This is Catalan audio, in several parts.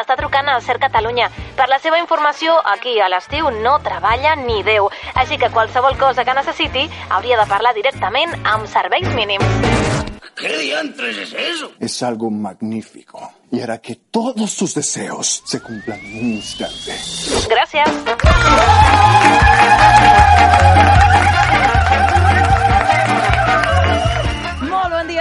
està trucant al CERT Catalunya. Per la seva informació, aquí a l'estiu no treballa ni Déu. Així que qualsevol cosa que necessiti hauria de parlar directament amb serveis mínims. ¿Qué diantres es eso? Es algo magnífico y hará que todos sus deseos se cumplan en un instante. Gràcies.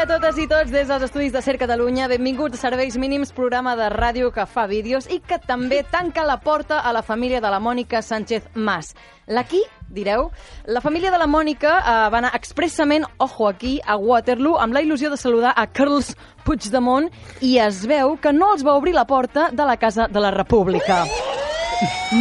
Dia a totes i tots des dels estudis de Ser Catalunya. Benvinguts a Serveis Mínims, programa de ràdio que fa vídeos i que també tanca la porta a la família de la Mònica Sánchez Mas. La qui, direu? La família de la Mònica eh, va anar expressament, ojo aquí, a Waterloo amb la il·lusió de saludar a Carles Puigdemont i es veu que no els va obrir la porta de la Casa de la República.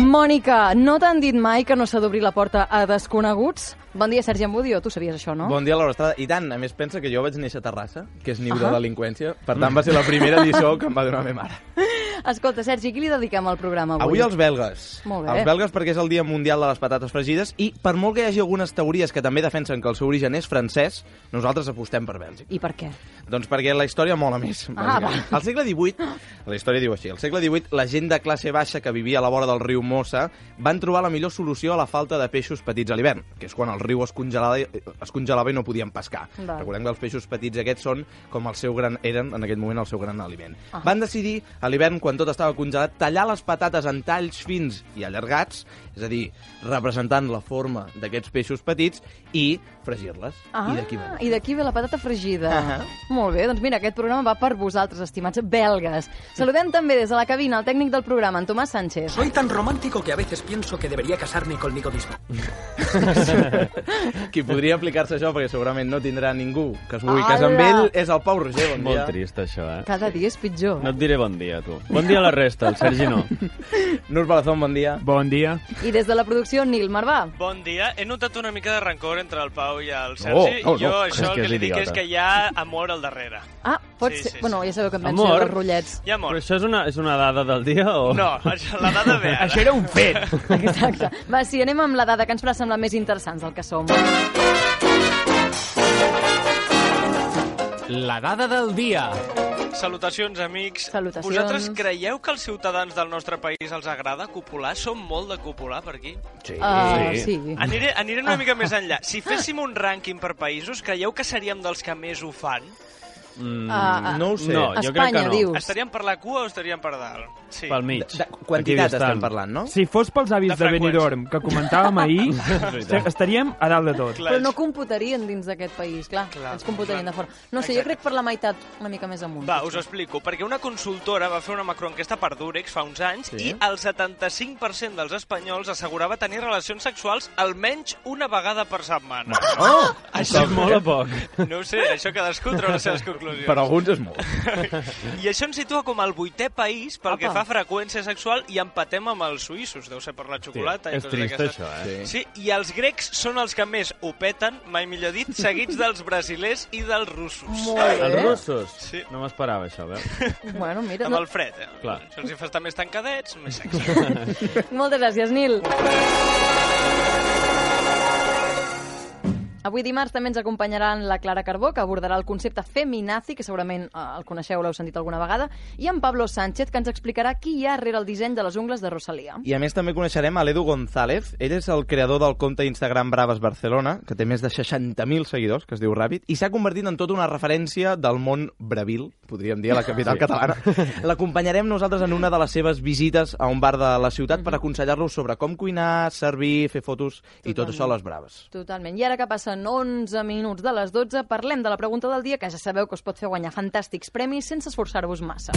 Mònica, no t'han dit mai que no s'ha d'obrir la porta a desconeguts? Bon dia, Sergi Ambudio. Tu sabies això, no? Bon dia, Laura Estrada. I tant, a més, pensa que jo vaig néixer a Terrassa, que és niu de Ahà. delinqüència. Per tant, va ser la primera lliçó que em va donar meva mare. Escolta, Sergi, qui li dediquem el programa avui? Avui els belgues. Molt bé. Els belgues perquè és el Dia Mundial de les Patates Fregides i per molt que hi hagi algunes teories que també defensen que el seu origen és francès, nosaltres apostem per Bèlgica. I per què? Doncs perquè la història mola més. Ah, bàsicament. Al segle XVIII, la història diu així, al segle XVIII la gent de classe baixa que vivia a la vora del riu Mossa van trobar la millor solució a la falta de peixos petits a l'hivern, que és quan el riu es congelava, es congelava i no podien pescar. Val. Recordem que els peixos petits aquests són com el seu gran, eren en aquell moment el seu gran aliment. Ah. Van decidir, a l'hivern, quan tot estava congelat, tallar les patates en talls fins i allargats, és a dir, representant la forma d'aquests peixos petits i fregir-les. Ah, I d'aquí ve. i d'aquí ve la patata fregida. Ahà. Molt bé, doncs mira, aquest programa va per vosaltres, estimats belgues. Saludem també des de la cabina el tècnic del programa, en Tomàs Sánchez. Soy tan romántico que a veces pienso que debería casarme conmigo mismo. Qui podria aplicar-se això, perquè segurament no tindrà ningú que es vulgui casar amb ell, és el Pau Roger. Bon Molt dia. trist, això, eh? Cada dia és pitjor. No et diré bon dia, tu. Bon dia a la resta, el Sergi no. Nurs Balazón, bon dia. Bon dia. I des de la producció, Nil Marvà. Bon dia. He notat una mica de rancor entre el Pau i el Sergi. no, no. Jo això És el que que, li dic és que hi ha amor al darrere. Ah, pot Sí, ser... sí, Bueno, sí. ja sabeu que em penso Amor? dels rotllets. Hi ha amor. Però això és una, és una dada del dia o...? No, això, la dada ve ara. Això era un fet. Exacte. Va, sí, anem amb la dada que ens farà semblar més interessants del que som. La dada del dia. Salutacions, amics. Salutacions. Vosaltres creieu que als ciutadans del nostre país els agrada copular? Som molt de copular per aquí? Sí. Uh, sí. Aniré, aniré una mica més enllà. Si féssim un rànquing per països, creieu que seríem dels que més ho fan? Mm, Ah, ah. No ho sé. No, jo crec Espanya, que no. dius. Estaríem per la cua o estaríem per dalt? Sí. Pel mig. De, quantitat Aquí estem estan. parlant, no? Si fos pels avis De de. Benidorm, que comentàvem ahir, estaríem a dalt de tot. Clar, Però no computarien dins d'aquest país, clar. Clar, ens computarien clar. de fora. No sé, jo Exacte. crec per la meitat una mica més amunt. Va, us ho explico. Perquè una consultora va fer una macroenquesta per Durex fa uns anys Sí. i el 75% dels espanyols assegurava tenir relacions sexuals almenys una vegada per setmana. Oh! Això és molt a poc. No ho sé, això cadascú treu les seves conclusions. Per alguns és molt. I això ens situa com el vuitè país pel que Apa. fa a freqüència sexual i empatem amb els suïssos. Deu ser per la xocolata. i és trist, això, eh? Sí. Sí, i els grecs són els que més ho peten, mai millor dit, seguits dels brasilers i dels russos. Molt bé. Els russos? Sí. No m'esperava això, veus? Bueno, mira, Amb no... el fred, eh? Clar. Això els hi fa estar més tancadets, més sexy. moltes gràcies, Nil. Avui dimarts també ens acompanyaran la Clara Carbó, que abordarà el concepte feminazi, que segurament eh, el coneixeu, l'heu sentit alguna vegada, i en Pablo Sánchez, que ens explicarà qui hi ha rere el disseny de les ungles de Rosalia. I a més també coneixerem a l'Edu González. Ell és el creador del compte Instagram Braves Barcelona, que té més de 60.000 seguidors, que es diu Ràpid, i s'ha convertit en tota una referència del món bravil, podríem dir, a la capital sí. catalana. L'acompanyarem nosaltres en una de les seves visites a un bar de la ciutat per aconsellar-los sobre com cuinar, servir, fer fotos i tot Totalment. això a les Braves. Totalment. I ara que passen 11 minuts de les 12, parlem de la pregunta del dia, que ja sabeu que us pot fer guanyar fantàstics premis sense esforçar-vos massa.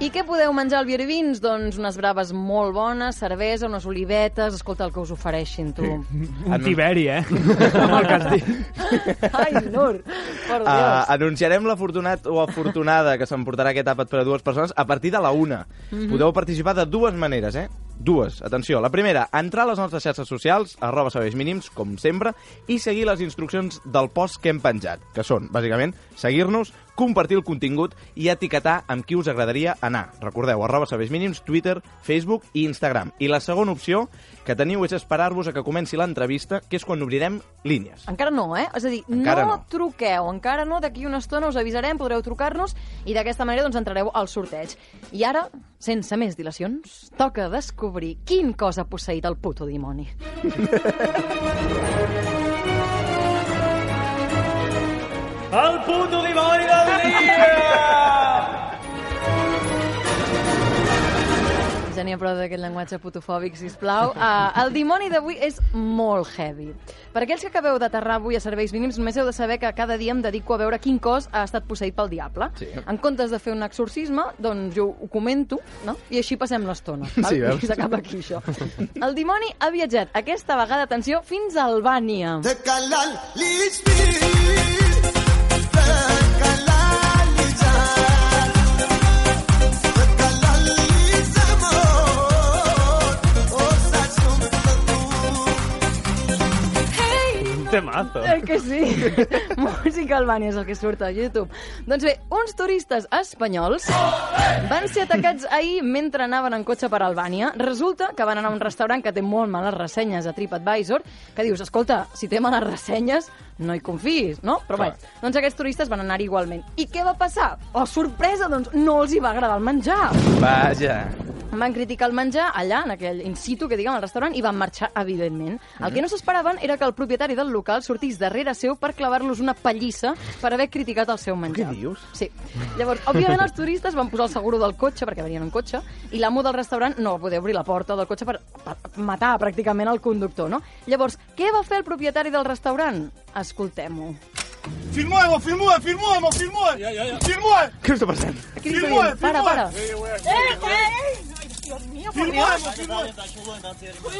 I què podeu menjar al Vins? Doncs unes braves molt bones, cervesa, unes olivetes... Escolta, el que us ofereixin, tu. Un tiberi, eh? Com el que has dit. Ai, Nur, por Dios. Uh, anunciarem l'afortunat o afortunada que s'emportarà aquest àpat per a dues persones a partir de la una. Mhm. Podeu participar de dues maneres, eh? Dues. Atenció. La primera, entrar a les nostres xarxes socials, arroba serveis mínims, com sempre, i seguir les instruccions del post que hem penjat, que són, bàsicament, seguir-nos, compartir el contingut i etiquetar amb qui us agradaria anar. Recordeu, arroba serveis mínims, Twitter, Facebook i Instagram. I la segona opció que teniu és esperar-vos a que comenci l'entrevista, que és quan obrirem línies. Encara no, eh? És a dir, Encara no, no. truqueu, encara no, d'aquí una estona us avisarem, podreu trucar-nos i d'aquesta manera doncs entrareu al sorteig. I ara, sense més dilacions, toca descobrir quin cos ha posseït el puto dimoni. El puto dimoni del dia! Ja n'hi ha prou d'aquest llenguatge putofòbic, sisplau. Uh, el dimoni d'avui és molt heavy. Per aquells que acabeu d'aterrar avui a serveis mínims, només heu de saber que cada dia em dedico a veure quin cos ha estat posseït pel diable. Sí. En comptes de fer un exorcisme, doncs jo ho comento, no? I així passem l'estona. val? Sí, veus? I s'acaba aquí, això. El dimoni ha viatjat aquesta vegada, atenció, fins a Albània. Un temazo. Eh que sí? Música Albània és el que surt a YouTube. Doncs bé, uns turistes espanyols van ser atacats ahir mentre anaven en cotxe per Albània. Resulta que van anar a un restaurant que té molt males ressenyes a TripAdvisor, que dius, escolta, si té males ressenyes, no hi confiïs, no? Però bé, doncs aquests turistes van anar igualment. I què va passar? Oh, sorpresa, doncs no els hi va agradar el menjar. Vaja. Van criticar el menjar allà, en aquell in situ, que diguem, al restaurant, i van marxar, evidentment. El que no s'esperaven era que el propietari del local sortís darrere seu per clavar-los una pallissa per haver criticat el seu menjar. Què dius? Sí. Llavors, òbviament, els turistes van posar el seguro del cotxe, perquè venien en cotxe, i l'amo del restaurant no va poder obrir la porta del cotxe per, per matar pràcticament el conductor, no? Llavors, què va fer el propietari del restaurant? Escoltem-ho. Filmuemo, filmuemo, filmuemo, filmuemo. Filmuemo, Què està passant? Aquí està dient, para, filmuemo, filmuemo.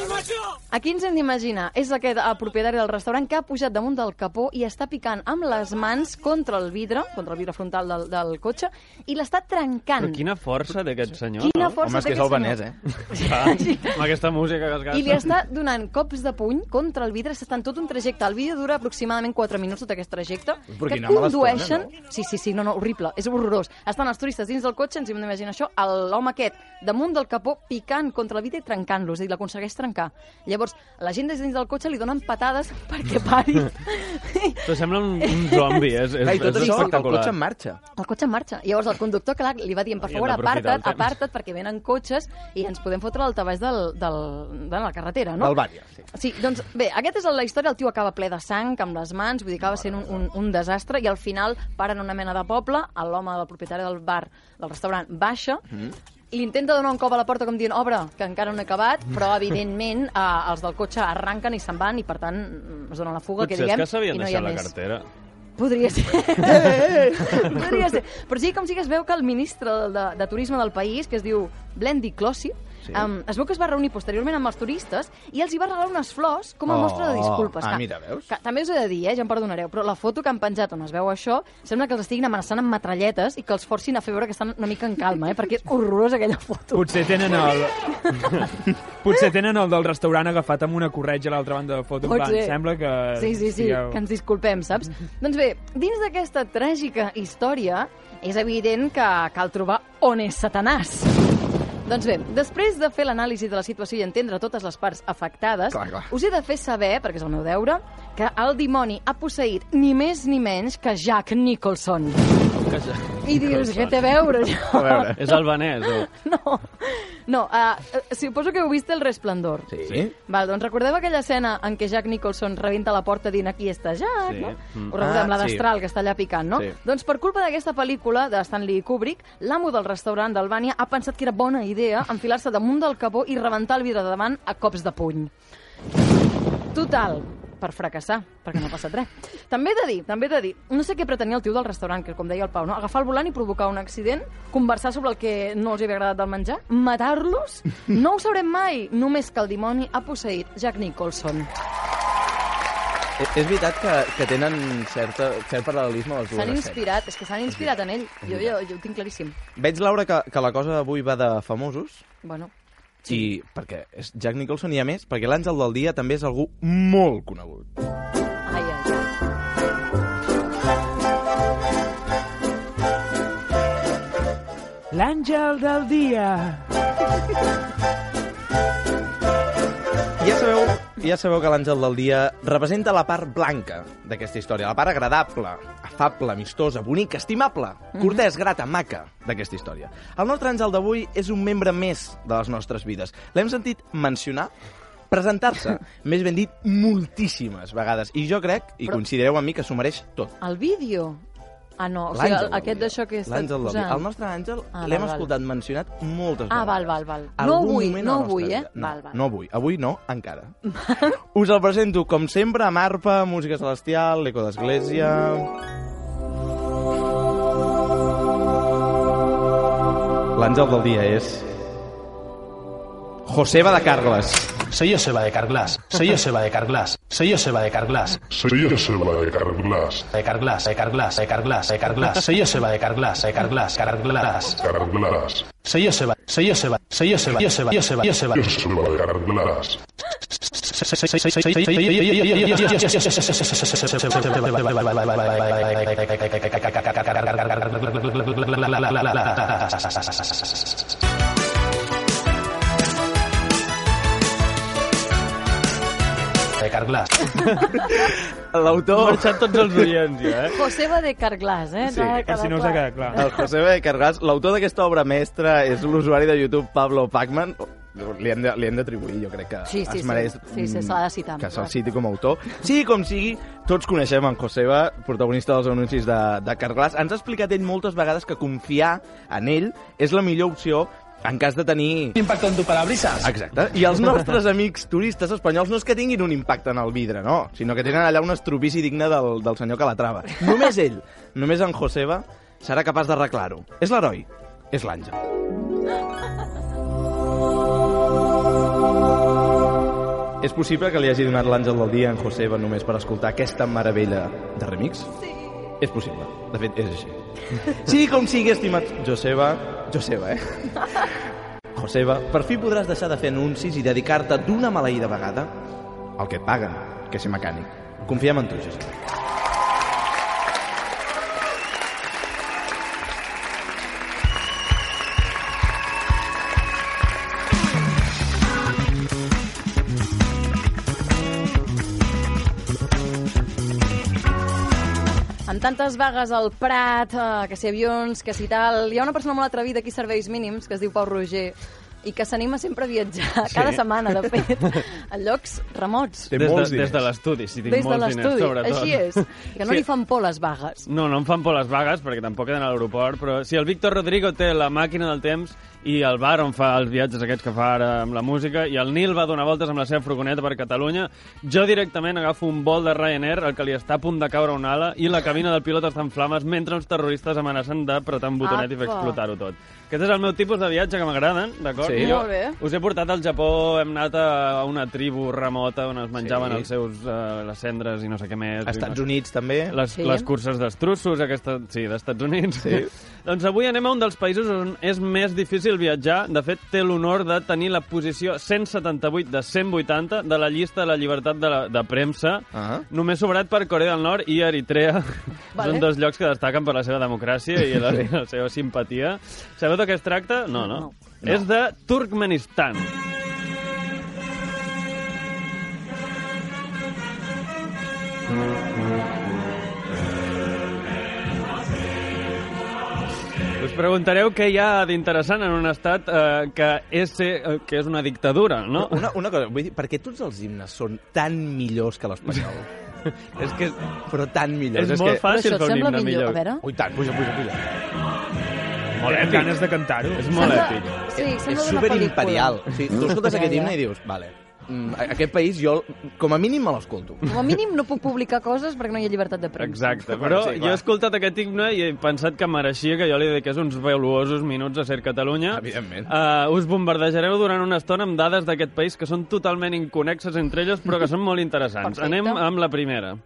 Aquí ens hem d'imaginar, és aquest el propietari del restaurant que ha pujat damunt del capó i està picant amb les mans contra el vidre, contra el vidre frontal del, del cotxe, i l'està trencant. Però quina força d'aquest senyor, Quina no? força Home, és que és albanès, senyor. eh? Clar, Sí. amb aquesta música que es gasta. I li està donant cops de puny contra el vidre, s'estan tot un trajecte. El vídeo dura aproximadament 4 minuts, tot aquest trajecte, Però que condueixen... estona, Sí, sí, sí, no, no, horrible, és horrorós. Estan els turistes dins del cotxe, ens hem d'imaginar això, l'home aquest damunt del capó picant contra el vidre i trencant-lo, és a dir, l'aconsegueix trencar. Llavors, la gent des dins del cotxe li donen patades perquè pari. Però sembla un, un zombi, és, és, Clar, I tot és això, el espectacular. cotxe en marxa. El cotxe en marxa. Llavors el conductor, clar, li va dient, per favor, aparta't, temps." aparta't, perquè venen cotxes i ens podem fotre l'altabàs del, del, de la carretera, no? Albània, sí. Sí, doncs bé, aquesta és la història, el tio acaba ple de sang, amb les mans, vull dir, acaba sent un, un, un desastre, i al final paren una mena de poble, l'home del propietari del bar, del restaurant, baixa, i li intenta donar un cop a la porta com dient, obre, que encara no he acabat, però evidentment eh, els del cotxe arranquen i se'n van i per tant es donen la fuga, Potser que diguem, és que s'havien i no hi ha deixat la més. cartera. Podria ser. Podria ser. Però sí com sí que es veu que el ministre de, de Turisme del país, que es diu Blendi Clossi, sí. um, es veu que es va reunir posteriorment amb els turistes i els hi va regalar unes flors com a Oh, mostra de disculpes. ah, Que- mira, veus? Que, també us he de dir, eh, ja em perdonareu, però la foto que han penjat on es veu això sembla que els estiguin amenaçant amb metralletes i que els forcin a fer veure que estan una mica en calma, eh, perquè és horrorosa aquella foto. Potser tenen el... Potser tenen el del restaurant agafat amb una corretja a l'altra banda de foto. en Pot ser. Sembla que... Sí, sí, sí, estigueu- que ens disculpem, saps? doncs bé, dins d'aquesta tràgica història, és evident que cal trobar on és Satanàs. Doncs bé, després de fer l'anàlisi de la situació i entendre totes les parts afectades, Clar, clar. us he de fer saber, perquè és el meu deure, que el dimoni ha posseït ni més ni menys que Jack Nicholson. I dius, què té a veure, això? A veure. És albanès, o... No, no uh, suposo que heu vist El Resplendor. Sí. Val, doncs recordeu aquella escena en què Jack Nicholson rebenta la porta dient aquí està Jack, Sí. no? Mm. Ho recordem, Ah, la sí. destral que està allà picant, no? Sí. Doncs per culpa d'aquesta pel·lícula de Stanley Kubrick, l'amo del restaurant d'Albània ha pensat que era bona idea enfilar-se damunt del capó i rebentar el vidre de davant a cops de puny. Total, per fracassar, perquè no ha passat res. També he de dir, també he de dir, no sé què pretenia el tio del restaurant, que com deia el Pau, no? agafar el volant i provocar un accident, conversar sobre el que no els havia agradat del menjar, matar-los, no ho sabrem mai, només que el dimoni ha posseït Jack Nicholson. Eh, És veritat que, que tenen certa, cert paral·lelisme les dues S'han inspirat, és que s'han inspirat en ell. Jo, jo, jo ho tinc claríssim. Veig, Laura, que, que la cosa avui va de famosos, Bueno, sí. i perquè és Jack Nicholson i a més, perquè l'Àngel del Dia també és algú molt conegut. ai, ai, ai. L'àngel del dia. Ja sabeu, ja sabeu que l'Àngel del Dia representa la part blanca d'aquesta història, la part agradable, afable, amistosa, bonica, estimable, cortès, grata, maca d'aquesta història. El nostre àngel d'avui és un membre més de les nostres vides. L'hem sentit mencionar, presentar-se, més ben dit, moltíssimes vegades. I jo crec, i Però- coincidireu amb mi, que s'ho mereix tot. El vídeo? Ah, no, o sigui, el- aquest d'això que estat L'àngel posant. El nostre àngel Ah, l'hem escoltat mencionat moltes Ah, vegades. val, val, val. No Algun avui, moment no a avui, eh? No, Val, val. no avui. Avui no, encara. Us el presento, com sempre, amb arpa, música celestial, l'eco d'església... L'àngel del dia és... Joseba de Carles. Soy Joseba de Carglass. Soy Joseba de Carglass. Soy Joseba de Carglass. Soy Joseba de Carglass. De Carglass, de Carglass, de Carglass, de Carglass. Soy Joseba de Carglass, de Carglass, Carglass. Carglass. Soy Joseba, soy Joseba, soy Joseba, Joseba, Joseba, Joseba. Joseba de Carglass. De Carglass. L'autor... Han marxat tots els oients, ja, eh? Joseba de Carglass, eh? Sí, per quedat si no us ha quedat clar. El Joseba de Carglass, l'autor d'aquesta obra mestra és l'usuari de YouTube Pablo Pacman. Li hem de- li hem d'atribuir, jo crec que Sí, sí, es sí. mereix Sí, sí, s'ha de citar, que se'l citi com a autor. Sí, com sigui, tots coneixem en Joseba, protagonista dels anuncis de, de Carglass. Ens ha explicat ell moltes vegades que confiar en ell és la millor opció en cas de tenir... Impacto en tu parabrisas. Exacte. I els nostres amics turistes espanyols no és que tinguin un impacte en el vidre, no, sinó que tenen allà un estropici digne del, del senyor Calatrava. Només ell, només en Joseba, serà capaç d'arreglar-ho. És l'heroi, és l'àngel. És possible que li hagi donat l'àngel del dia en Joseba només per escoltar aquesta meravella de remix? Sí. És possible. De fet, és així. Sí, com sigui, estimat Joseba... Joseba, eh? Joseba, per fi podràs deixar de fer anuncis i dedicar-te d'una maleïda vegada al que et paguen, que ser mecànic. Confiem en tu, Joseba. Amb tantes vagues al Prat, eh, que si avions, que si tal... Hi ha una persona molt atrevida aquí a Serveis Mínims, que es diu Pau Roger, i que s'anima sempre a viatjar, Sí. cada setmana, de fet, a llocs remots. Des de, des de l'estudi, si tinc Des de molts diners, l'estudi, sobretot. així és. Que no Sí. li fan por les vagues. No, no em fan por les vagues, perquè tampoc he d'anar a l'aeroport, però si el Víctor Rodrigo té la màquina del temps i el bar on fa els viatges aquests que fa ara amb la música, i el Nil va donar voltes amb la seva furgoneta per Catalunya, jo directament agafo un vol de Ryanair al que li està a punt de caure una ala i la cabina del pilot està en flames mentre uns terroristes amenacen d'apretar un botonet i fer Apa. explotar-ho tot. Aquest és el meu tipus de viatge que m'agraden, d'acord? Sí. Jo Molt bé. us he portat al Japó, hem anat a una tribu remota on es menjaven Sí. els seus, uh, les cendres i no sé què més. A Estats Units, també. Les, Sí. les curses d'estrussos, aquesta... Sí, d'Estats Units. Sí. doncs avui anem a un dels països on és més difícil viatjar. De fet, té l'honor de tenir la posició 178 de 180 de la llista de la llibertat de, la, de premsa, Ah. només sobrat per Corea del Nord i Eritrea. Vale. Són dos llocs que destaquen per la seva democràcia i la, la seva simpatia. Sabeu de què es tracta? No, no. No. És de Turkmenistan. Us preguntareu què hi ha d'interessant en un estat eh, que, és, eh, que és una dictadura, no? Una, una cosa, vull dir, per què tots els himnes són tan millors que l'espanyol? és que Però tan millors. és, és molt que... fàcil fer un himne millor. millor. A veure. Ui, tant, puja, puja, puja. Molt Tenen èpic. ganes de cantar-ho. És molt èpic. Sí, sembla és superimperial. Sí, tu escoltes aquest himne i dius, vale, aquest país jo, com a mínim, me l'escolto. Com a mínim no puc publicar coses perquè no hi ha llibertat de premsa. Exacte, però sí, clar. jo he escoltat aquest himne i he pensat que mereixia que jo li dediqués uns valuosos minuts a Ser Catalunya. Evidentment. Uh, us bombardejareu durant una estona amb dades d'aquest país que són totalment inconexes entre elles, però que són molt interessants. Perfecte. Anem amb la primera.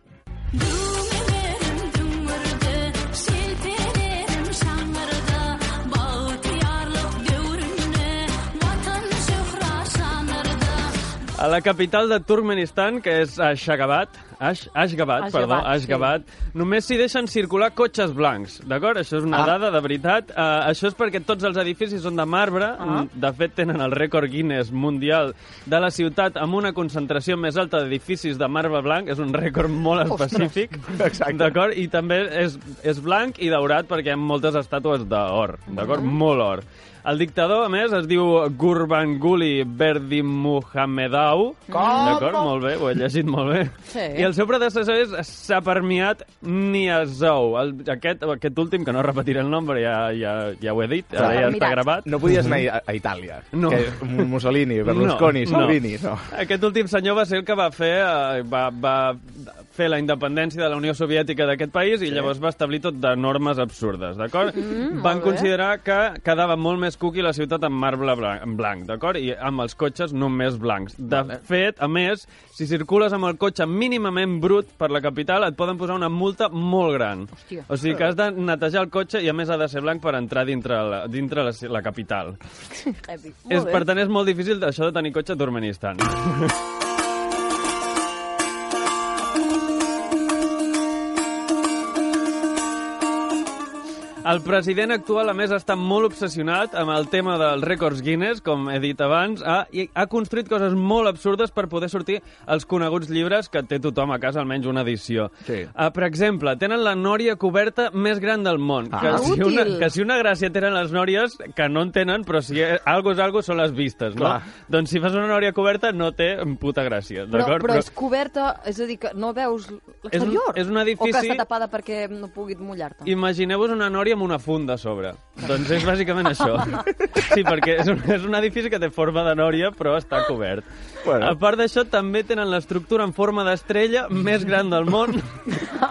A la capital de Turkmenistan, que és Ashgabat, Ash, Ashgabat, Ashgabat, perdó, sí. Ashgabat, només s'hi deixen circular cotxes blancs, d'acord? Això és una Ah. dada de veritat. Uh, això és perquè tots els edificis són de marbre, Ah. de fet tenen el rècord Guinness mundial de la ciutat amb una concentració més alta d'edificis de marbre blanc, és un rècord molt específic, d'acord? I també és, és blanc i daurat perquè hi ha moltes estàtues d'or, d'acord? Molt or. El dictador, a més, es diu Gurbanguly Berdimuhamedov. D'acord? Molt bé, ho he llegit molt bé. Sí. I el seu predecessor és Saparmiat Niazou. El, aquest, aquest últim, que no repetiré el nom, però ja, ja, ja ho he dit, ara ja està gravat. No podies anar a, a Itàlia. No. Que Mussolini, Berlusconi, No, no. Salvini, no. Aquest últim senyor va ser el que va fer, eh, va, va fer la independència de la Unió Soviètica d'aquest país i llavors va establir tot de normes absurdes, d'acord? Mm, Van considerar que quedava molt més cuqui la ciutat amb marbre blanc, blanc d'acord? I amb els cotxes només blancs. De fet, a més, si circules amb el cotxe mínimament brut per la capital, et poden posar una multa molt gran. Hòstia. O sigui que has de netejar el cotxe i a més ha de ser blanc per entrar dintre la, dintre la, la capital. És, per tant, és molt difícil això de tenir cotxe a Turkmenistan. El president actual, a més, està molt obsessionat amb el tema dels rècords Guinness, com he dit abans, ha, i ha construït coses molt absurdes per poder sortir als coneguts llibres que té tothom a casa, almenys una edició. Sí. Uh, per exemple, tenen la nòria coberta més gran del món. Ah. que, si Útil. una, que si una gràcia tenen les nòries, que no en tenen, però si eh, algo és algo, són les vistes, no? Clar. Doncs si fas una nòria coberta, no té puta gràcia, Però, d'acord? però és coberta, és a dir, que no veus l'exterior? és un edifici- O que està tapada perquè no puguis mullar-te? Imagineu-vos una nòria amb una funda a sobre. Doncs és bàsicament això. Sí, perquè és un, és un edifici que té forma de nòria, però està cobert. Bueno. A part d'això, també tenen l'estructura en forma d'estrella més gran del món.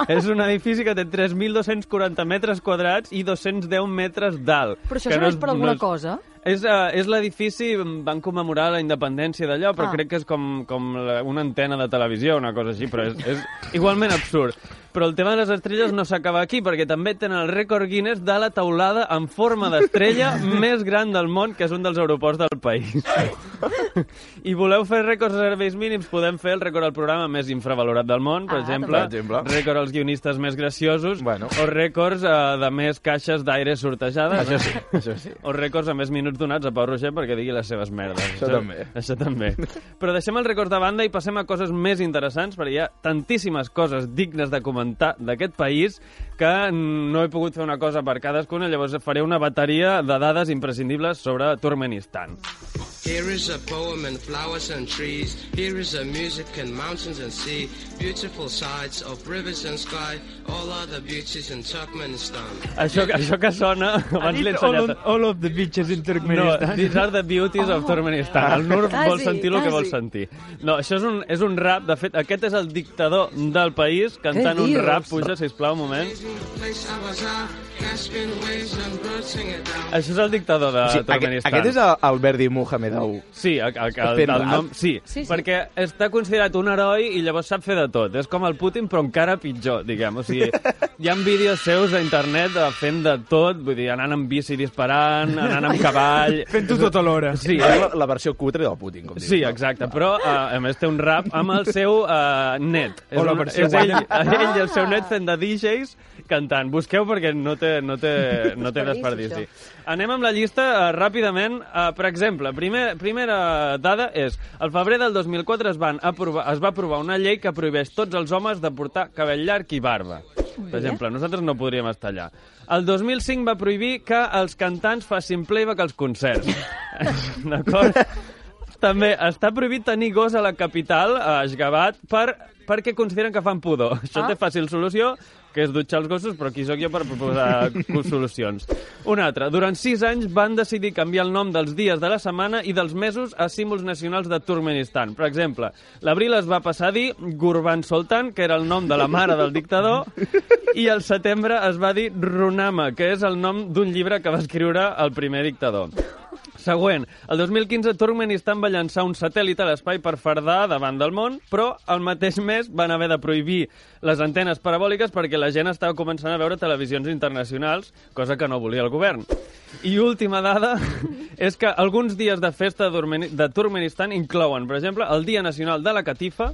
és un edifici que té 3.240 metres quadrats i 210 metres d'alt. Però això que serveix és- per alguna és- cosa? És, uh, és l'edifici, van commemorar la independència d'allò, però Ah. crec que és com, com la, una antena de televisió, una cosa així, però és, és igualment absurd. Però el tema de les estrelles no s'acaba aquí, perquè també tenen el rècord Guinness de la taulada en forma d'estrella més gran del món, que és un dels aeroports del país. I voleu fer rècords de serveis mínims, podem fer el rècord al programa més infravalorat del món, per Ah, exemple. Per exemple. rècord als guionistes més graciosos, Bueno. o rècords uh, de més caixes d'aire sortejades. Això sí, això sí. O rècords a més minuts donats a Pau Roger perquè digui les seves merdes. Això també. Això també. Però deixem els rècords de banda i passem a coses més interessants, perquè hi ha tantíssimes coses dignes de comentar d'aquest país que no he pogut fer una cosa per cadascuna, llavors faré una bateria de dades imprescindibles sobre Turkmenistan. Here is a poem and flowers and trees. Here is a music and mountains and sea. Beautiful sights of rivers and sky. All other beauties in Turkmenistan. Això, això que sona, abans l'he all, ensenyat... of, all of the beaches in No, Turkmenistan. these are the beauties of Turkmenistan. El Nur Quasi, vol sentir el que vol sentir. No, això és un, és un rap. De fet, aquest és el dictador del país cantant un rap. Puja, sisplau, un moment. Això és el dictador de O sigui, aquest, Turkmenistan. aquest és el, el Verdi Mohamedov. Sí, el, el, el, el rap? nom, sí, Sí, sí. perquè està considerat un heroi i llavors sap fer de tot. És com el Putin, però encara pitjor, diguem. O sigui, hi ha vídeos seus a internet de fent de tot, vull dir, anant amb bici disparant, anant amb cavall... Fent-ho tot alhora. Sí, És la, la versió cutre del Putin, com dius. Sí, no? exacte, però uh, a més té un rap amb el seu uh, net. O la un- versió és ell, ell i el seu net fent de DJs cantant. Busqueu perquè no té, no té, no té Desperdici. Anem amb la llista uh, ràpidament. Uh, per exemple, primer, primera dada és el febrer del 2004 es, van aprovar, es va aprovar una llei que prohibeix tots els homes de portar cabell llarg i barba. Per exemple, nosaltres no podríem estar allà. El 2005 va prohibir que els cantants facin playback als concerts. D'acord? També està prohibit tenir gos a la capital, a Ashgabat, per, perquè consideren que fan pudor. Això Ah. té fàcil solució. Que és dutxar els gossos, però qui sóc jo per proposar solucions. Un altre. Durant sis anys van decidir canviar el nom dels dies de la setmana i dels mesos a símbols nacionals de Turkmenistan. Per exemple, l'abril es va passar a dir Gurban Sultan, que era el nom de la mare del dictador, i el setembre es va dir Runama, que és el nom d'un llibre que va escriure el primer dictador. Següent. El 2015 Turkmenistan va llançar un satèl·lit a l'espai per fardar davant del món, però el mateix mes van haver de prohibir les antenes parabòliques perquè la gent estava començant a veure televisions internacionals, cosa que no volia el govern. I última dada és que alguns dies de festa de Turmeni- de Turkmenistan inclouen, per exemple, el Dia Nacional de la Catifa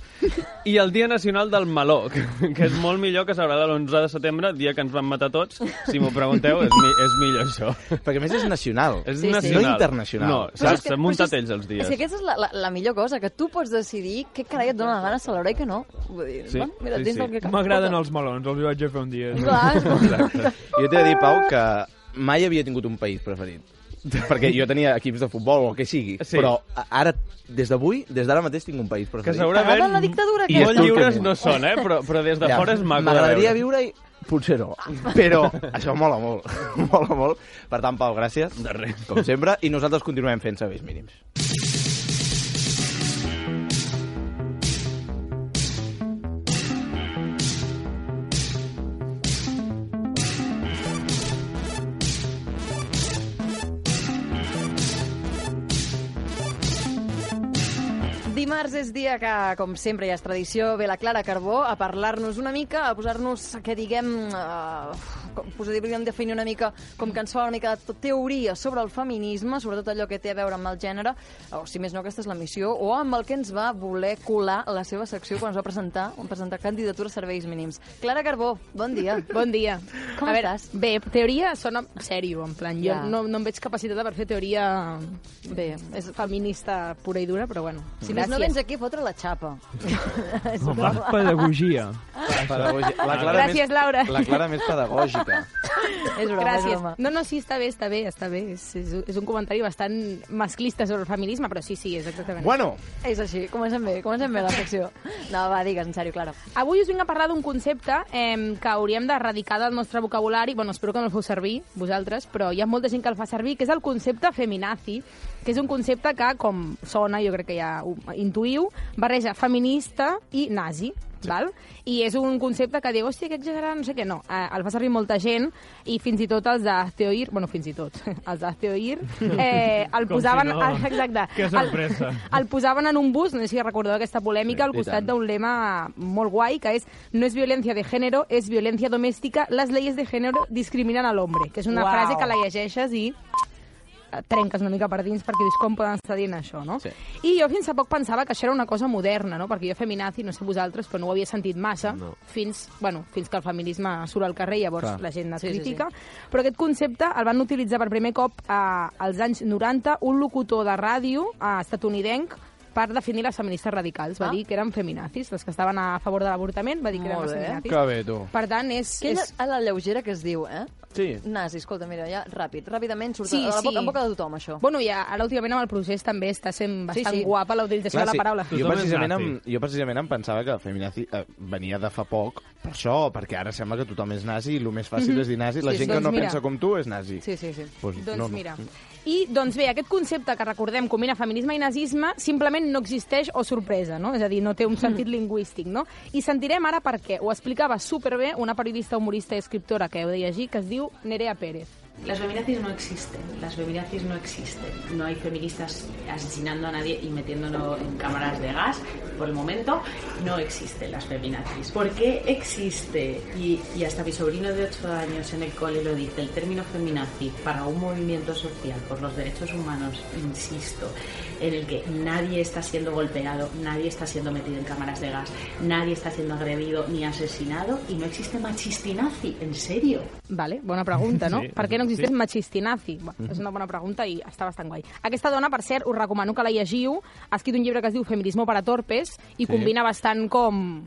i el Dia Nacional del Meló, que, que és molt millor que celebrar l'11 de setembre, dia que ens van matar tots. Si m'ho pregunteu, és, mi és millor això. Perquè a més és nacional. És Sí, sí. nacional. No internacional. No, que- s'han muntat ells els dies. És que aquesta és la, la, la millor cosa, que tu pots decidir què carai et dona la gana de celebrar i què no. Vull dir, Sí, bueno, mira, sí, sí. que. M'agraden els melons, els hi vaig a fer un dia. Clar. Exacte. Jo t'he de dir, Pau, que mai havia tingut un país preferit. Perquè jo tenia equips de futbol o el que sigui, Sí. però ara, des d'avui, des d'ara mateix tinc un país Que preferit. segurament T'agrada la dictadura, I que molt lliures no són, eh? Però, però des de Ja, fora és maco M'agradaria veure. viure-hi potser no, però això mola molt, mola molt. Per tant, Pau, gràcies, De res. com sempre, i nosaltres continuem fent serveis mínims. Dimarts és dia que, com sempre, ja és tradició, ve la Clara Carbó a parlar-nos una mica, a posar-nos, que diguem, uh, podríem definir una mica com que ens fa una mica de teoria sobre el feminisme, sobretot allò que té a veure amb el gènere, o si més no, aquesta és la missió, o amb el que ens va voler colar la seva secció quan es va presentar, van presentar candidatura a serveis mínims. Clara Carbó, bon dia. Bon dia. Com a veure, estàs? bé, teoria sona sèrio, en plan, jo Ja. no, no em veig capacitada per fer teoria Bé, és feminista pura i dura, però bueno, Si més no vens aquí a fotre la xapa. Home, pedagogia. Pedagògica. La Clara Gràcies, més, Laura. La Clara més pedagògica. És broma, és Gràcies. broma. No, no, sí, està bé, està bé, està bé. És, és, és un comentari bastant masclista sobre el feminisme, però sí, sí, és exactament. Bueno, És així, comencem bé, comencem bé la secció. No, va, digues, en sèrio, Clara. Avui us vinc a parlar d'un concepte eh, que hauríem d'erradicar del nostre vocabulari. Bueno, espero que no el feu servir, vosaltres, però hi ha molta gent que el fa servir, que és el concepte feminazi, que és un concepte que, com sona, jo crec que ja ho intuïu, barreja feminista i nazi. Sí. Val? I és un concepte que diu, hòstia, que exagerat, no sé què, no. Eh, el fa servir molta gent i fins i tot els d'Azteoir, bueno, fins i tot, els d'Azteoir, eh, el Com posaven... si no. Exacte. Que sorpresa. El, el posaven en un bus, no sé si recordeu aquesta polèmica, Sí, al costat d'un lema molt guai, que és no és violència de género, és violència domèstica, les leyes de género discriminen a l'hombre, que és una Uau. frase que la llegeixes i trenques una mica per dins perquè dius com poden estar dient això, no? Sí. I jo fins fa poc pensava que això era una cosa moderna, no? Perquè jo feminazi, no sé vosaltres, però no ho havia sentit massa No. fins, bueno, fins que el feminisme surt al carrer i llavors Clar. la gent es Sí, sí, critica. Però aquest concepte el van utilitzar per primer cop eh, als anys 90 un locutor de ràdio eh, estatunidenc per definir les feministes radicals. Va Ah. dir que eren feminazis, les que estaven a favor de l'avortament, va dir que eren Molt les bé. feminazis. que bé, tu. Per tant, és... Que és... a la lleugera que es diu, eh? Sí. Nazi, escolta, mira, ja, ràpid, ràpidament surt Sí, a, la sí. boca, en boca de tothom, això. Bueno, ja, ara últimament amb el procés també està sent bastant sí. guapa la utilització de la sí. paraula. Jo precisament, em, jo precisament em pensava que feminazi eh, venia de fa poc per això, perquè ara sembla que tothom és nazi i el més fàcil és dir nazi. La Sí, gent sí. que no Doncs mira. pensa com tu és nazi. Sí, sí, sí. Pues, Doncs no, no. mira. I, doncs bé, aquest concepte que recordem combina feminisme i nazisme simplement no existeix o sorpresa, no? És a dir, no té un sentit lingüístic, no? I sentirem ara per què. Ho explicava superbé una periodista, humorista i escriptora que heu de llegir, que es diu Nerea Pérez. Las feminazis no existen, las feminazis no existen. No hay feministas asesinando a nadie y metiéndolo en cámaras de gas. Por el momento no existen las feminazis. ¿Por qué existe? Y, hasta mi sobrino de 8 años en el cole lo dice, el término feminazi para un movimiento social por los derechos humanos, insisto, en el que nadie está siendo golpeado, nadie está siendo metido en cámaras de gas, nadie está siendo agredido ni asesinado y no existe machistinazi, en serio. Vale, bona pregunta, no? Sí, per què no existeix sí. machistinazi? Bueno, és una bona pregunta i està bastant guai. Aquesta dona, per cert, us recomano que la llegiu. Ha escrit un llibre que es diu Feminismo para torpes i Sí. combina bastant com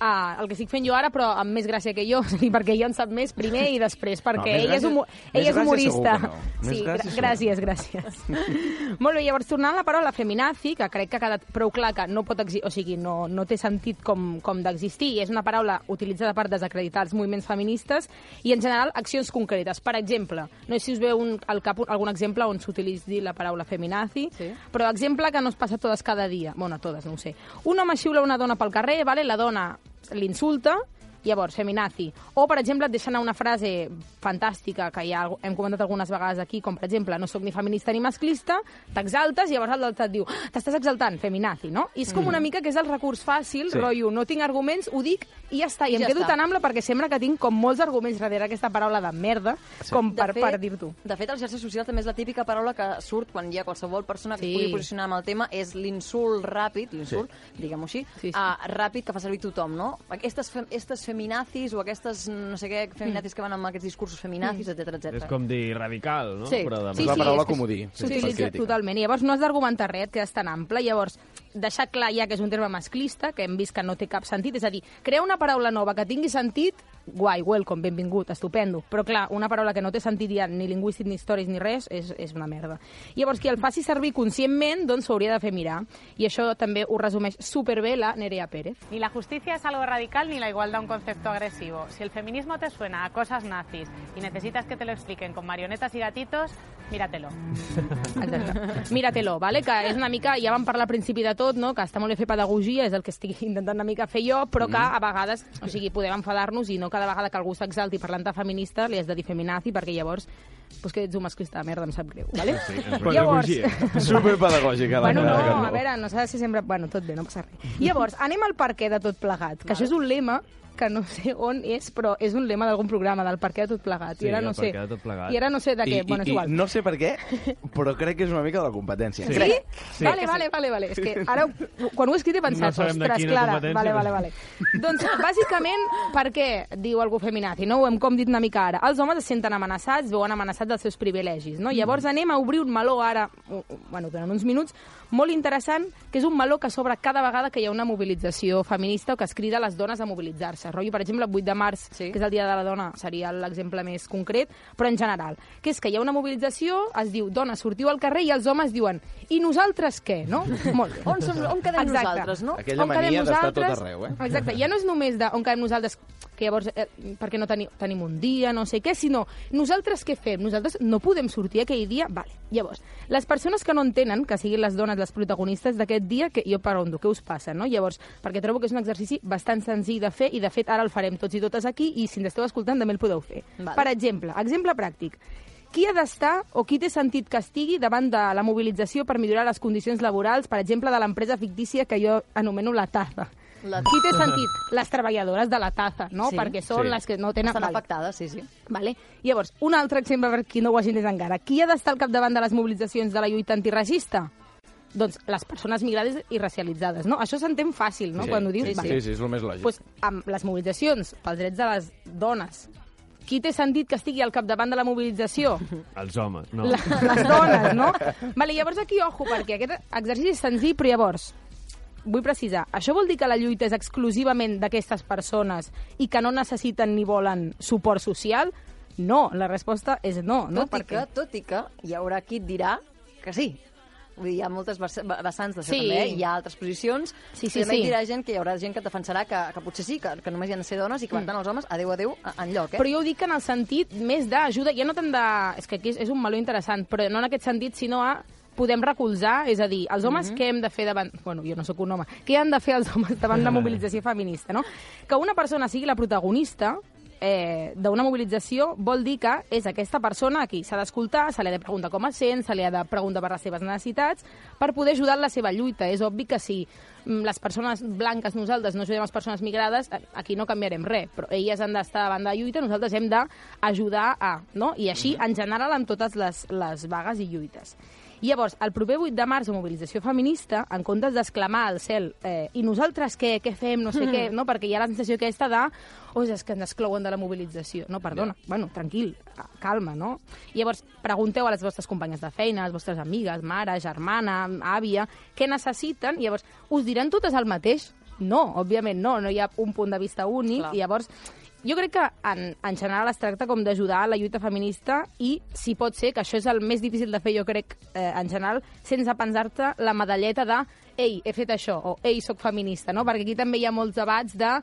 uh, el que estic fent jo ara, però amb més gràcia que jo, perquè ella en sap més primer i després, perquè més ell, és, humo ell és humorista. no. Sí, segur. gràcies, gràcies. Molt bé, llavors, tornant a la paraula feminazi, que crec que ha quedat prou clar que no pot o sigui, no, no té sentit com, com d'existir, i és una paraula utilitzada per desacreditar els moviments feministes i, en general, accions concretes. Per exemple, no sé si us veu un, al cap un- algun exemple on s'utilitzi la paraula feminazi, sí. però exemple que no es passa totes cada dia. Bueno, totes, no ho sé. Un home xiula una dona pel carrer, vale? la dona l'insulta, Llavors, feminazi. O, per exemple, et deixen una frase fantàstica que ja hem comentat algunes vegades aquí, com, per exemple, no sóc ni feminista ni masclista, t'exaltes i llavors l'altre et diu "Ah, t'estàs exaltant, feminazi, no? I és com Mm. una mica que és el recurs fàcil, Sí. sí. rotllo, no tinc arguments, ho dic i ja està. I, I em ja quedo està. tan ample perquè sembla que tinc com molts arguments darrere aquesta paraula de merda, Sí. com De per, fet- per dir-t'ho. De fet, a les xarxes socials també és la típica paraula que surt quan hi ha qualsevol persona que Sí. es pugui posicionar amb el tema, és l'insult ràpid, l'insult, diguem-ho així, Sí, sí. Uh, ràpid que fa servir tothom, no? Aquestes, fem, aquestes feminazis o aquestes, no sé què, feminazis que van amb aquests discursos feminazis, etc etc. És com dir radical, no? Sí. Però de... Sí, sí, la paraula és que comodí. S'utilitza totalment. I llavors no has d'argumentar res, et quedes tan ample. Llavors, deixar clar ja que és un terme masclista, que hem vist que no té cap sentit, és a dir, crear una paraula nova que tingui sentit, guai, welcome, benvingut, estupendo. Però clar, una paraula que no té sentit ja ni lingüístic, ni històrics, ni res, és, és una merda. Llavors, qui el faci servir conscientment, doncs s'ho hauria de fer mirar. I això també ho resumeix superbé la Nerea Pérez. Ni la justicia es algo radical ni la igualdad un concepto agresivo. Si el feminismo te suena a cosas nazis y necesitas que te lo expliquen con marionetas y gatitos, míratelo. Exacte. Míratelo, vale? que és una mica, ja vam parlar al principi de tot, no? que està molt bé fer pedagogia, és el que estic intentant una mica fer jo, però que a vegades, o sigui, podem enfadar-nos i no cada vegada que algú s'exalti parlant de feminista li has de dir feminazi, perquè llavors pues que ets un masclista de merda, em sap greu, vale? Sí, Llavors, Superpedagògica. Bueno, no, a veure, no s'ha de ser sempre... Bueno, tot bé, no passa res. Llavors, anem al perquè de tot plegat, que això és un lema que no sé on és, però és un lema d'algun programa, del perquè de tot plegat. Sí, I ara no sé. de tot plegat. I ara no sé de què. I, bueno, és i, igual. I no sé per què, però crec que és una mica de la competència. Sí? Crec. Vale, vale, vale, vale. És que ara, quan ho he escrit he pensat, No ostres, Clara, vale, vale, vale. Doncs, bàsicament, per què diu algú feminazi? No? Ho hem com dit una mica ara. Els homes es senten amenaçats, veuen amenaçats dels seus privilegis. No? Llavors anem a obrir un meló ara, bueno, durant uns minuts, molt interessant, que és un meló que s'obre cada vegada que hi ha una mobilització feminista o que es crida a les dones a mobilitzar-se. Rotllo, per exemple, el 8 de març, sí. que és el Dia de la Dona, seria l'exemple més concret, però en general, que és que hi ha una mobilització, es diu, dones, sortiu al carrer, i els homes diuen, i nosaltres què, no? Molt bé. On som- on quedem nosaltres, no? Aquella On mania d'estar nosaltres? tot arreu, eh? Exacte, ja no és només de on quedem nosaltres, que llavors, eh, perquè no teni, tenim un dia, no sé què, sinó nosaltres què fem? Nosaltres no podem sortir aquell dia? Vale. Llavors, les persones que no entenen que siguin les dones les protagonistes d'aquest dia, que jo pregunto, què us passa, no? Llavors, perquè trobo que és un exercici bastant senzill de fer i, de fet, ara el farem tots i totes aquí i si ens esteu escoltant també el podeu fer. Vale. Per exemple, exemple pràctic, qui ha d'estar o qui té sentit que estigui davant de la mobilització per millorar les condicions laborals, per exemple, de l'empresa fictícia que jo anomeno la Taza? La Qui té sentit? Les treballadores de la Taza, no? Sí. Perquè són Sí. les que no tenen... Estan Vale. afectades, sí, sí. Vale. Llavors, un altre exemple per qui no ho hagi entès encara. Qui ha d'estar al capdavant de les mobilitzacions de la lluita antiracista? Doncs les persones migrades i racialitzades, no? Això s'entén fàcil, no?, Sí, quan ho dius. sí, Vale. sí, sí, és el més lògic. Pues, amb les mobilitzacions pels drets de les dones, qui té sentit que estigui al capdavant de la mobilització? Els homes, no. La, les dones, no? Vale, llavors aquí, ojo, perquè aquest exercici és senzill, però llavors, vull precisar, això vol dir que la lluita és exclusivament d'aquestes persones i que no necessiten ni volen suport social? No, la resposta és no. no? Tot i que, tot i que hi haurà qui et dirà que sí. Vull dir, hi ha moltes vess- vessants d'això Sí. també, eh? hi ha altres posicions, Sí, sí, també sí. hi dirà gent que hi haurà gent que et defensarà que, que potser sí, que, que només hi han de ser dones i que per Mm. tant els homes, adeu, adeu, en lloc, eh? Però jo ho dic en el sentit més d'ajuda, ja no tant de... És que aquí és, és un meló interessant, però no en aquest sentit, sinó a podem recolzar, és a dir, els homes Mhm. què hem de fer davant... Bueno, jo no sóc un home. Què han de fer els homes davant una mobilització feminista, no? Que una persona sigui la protagonista eh, d'una mobilització vol dir que és aquesta persona a qui s'ha d'escoltar, se li ha de preguntar com es sent, se li ha de preguntar per les seves necessitats, per poder ajudar en la seva lluita. És obvi que si mm, les persones blanques, nosaltres, no ajudem les persones migrades, a- aquí no canviarem res, però elles han d'estar davant de la lluita, nosaltres hem d'ajudar a, no? I així, en general, amb totes les, les vagues i lluites. I llavors, el proper 8 de març, a mobilització feminista, en comptes d'exclamar al cel eh, i nosaltres què, què fem, no sé Mm. què, no? perquè hi ha la sensació aquesta de oh, és que ens exclouen de la mobilització. No, perdona, bueno, tranquil, ah, calma, no? I llavors, pregunteu a les vostres companyes de feina, a les vostres amigues, mare, germana, àvia, què necessiten, i llavors us diran totes el mateix. no, òbviament no, no hi ha un punt de vista únic, Clar. i llavors jo crec que en, en general es tracta com d'ajudar a la lluita feminista i si pot ser, que això és el més difícil de fer jo crec eh, en general, sense pensar-te la medalleta de ei, he fet això, o ei, sóc feminista, no? Perquè aquí també hi ha molts debats de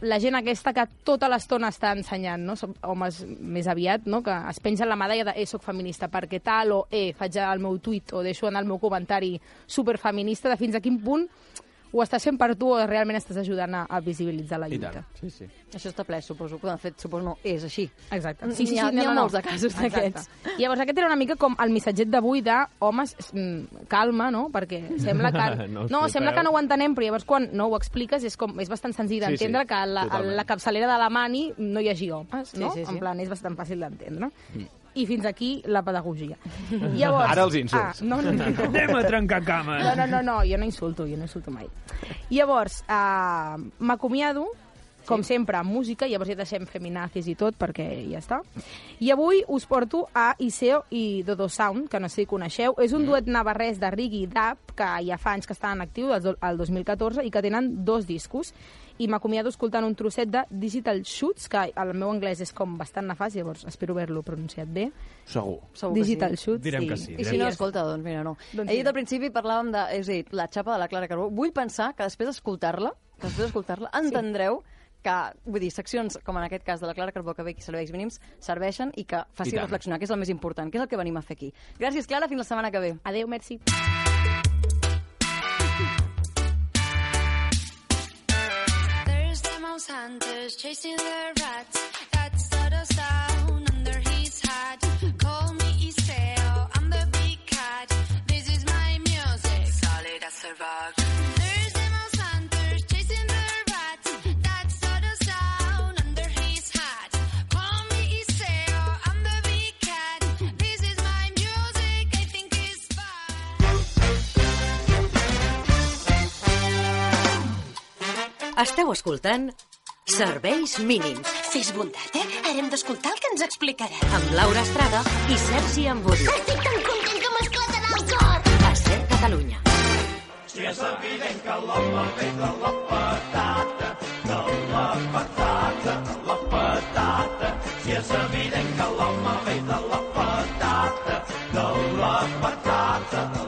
la gent aquesta que tota l'estona està ensenyant, no? Homes més aviat, no? Que es pengen la medalla de eh, soc feminista perquè tal, o eh, faig el meu tuit o deixo en el meu comentari superfeminista, de fins a quin punt ho estàs fent per tu o realment estàs ajudant a, a visibilitzar la lluita. Sí, sí. Això està ple, suposo. De fet, suposo no, és així. Exacte. Sí, sí, sí, n'hi ha, molts de casos d'aquests. Llavors, aquest era una mica com el missatget d'avui de homes, mm, calma, no? Perquè sembla que... No no, sembla que no ho entenem, però llavors quan no ho expliques és, com, és bastant senzill Sí, sí, d'entendre que a la, a la capçalera de la mani no hi hagi homes, Sí, no? sí, sí. En plan, és bastant fàcil d'entendre. I fins aquí la pedagogia. Llavors, Ara els insults. Ah, no, no, no, no. Anem a trencar cames. No, no, no, no, jo no insulto, jo no insulto mai. Llavors, uh, m'acomiado, com sempre, amb música, llavors ja deixem feminazis i tot, perquè ja està. I avui us porto a Iseo i Dodo Sound, que no sé si coneixeu. És un duet navarrès de reggae i dub, que ja fa anys que estan en actiu, del el 2014, i que tenen dos discos. I m'acomiado escoltant un trosset de Digital Shoots, que el meu anglès és com bastant nefast, llavors espero haver-lo pronunciat bé. Segur. Segur que Digital sí. Shoots, Direm sí. que sí, I si no, escolta, doncs mira, no. Doncs Ahir mira. al principi parlàvem de, és a dir, la xapa de la Clara Carbó. Vull pensar que després d'escoltar-la, que després d'escoltar-la, entendreu que, vull dir, seccions com en aquest cas de la Clara Carbó que ve aquí serveis mínims serveixen i que I faci tant. reflexionar, que és el més important, que és el que venim a fer aquí. Gràcies, Clara, fins la setmana que ve. Adéu, merci. Mouse hunters chasing the rats. That's the sound under his hat. Call me Iseo, I'm the big cat. This is my music, solid as a rock. Esteu escoltant Serveis mínims. Fes bondat, eh? Ara hem d'escoltar el que ens explicarà. Amb Laura Estrada i Sergi Amburi. Estic tan content que m'esclatarà el cor! A Ser Catalunya. Si és evident que l'home ve de la patata, de la patata, la patata. Si és evident que l'home ve de la patata, de la patata, la patata.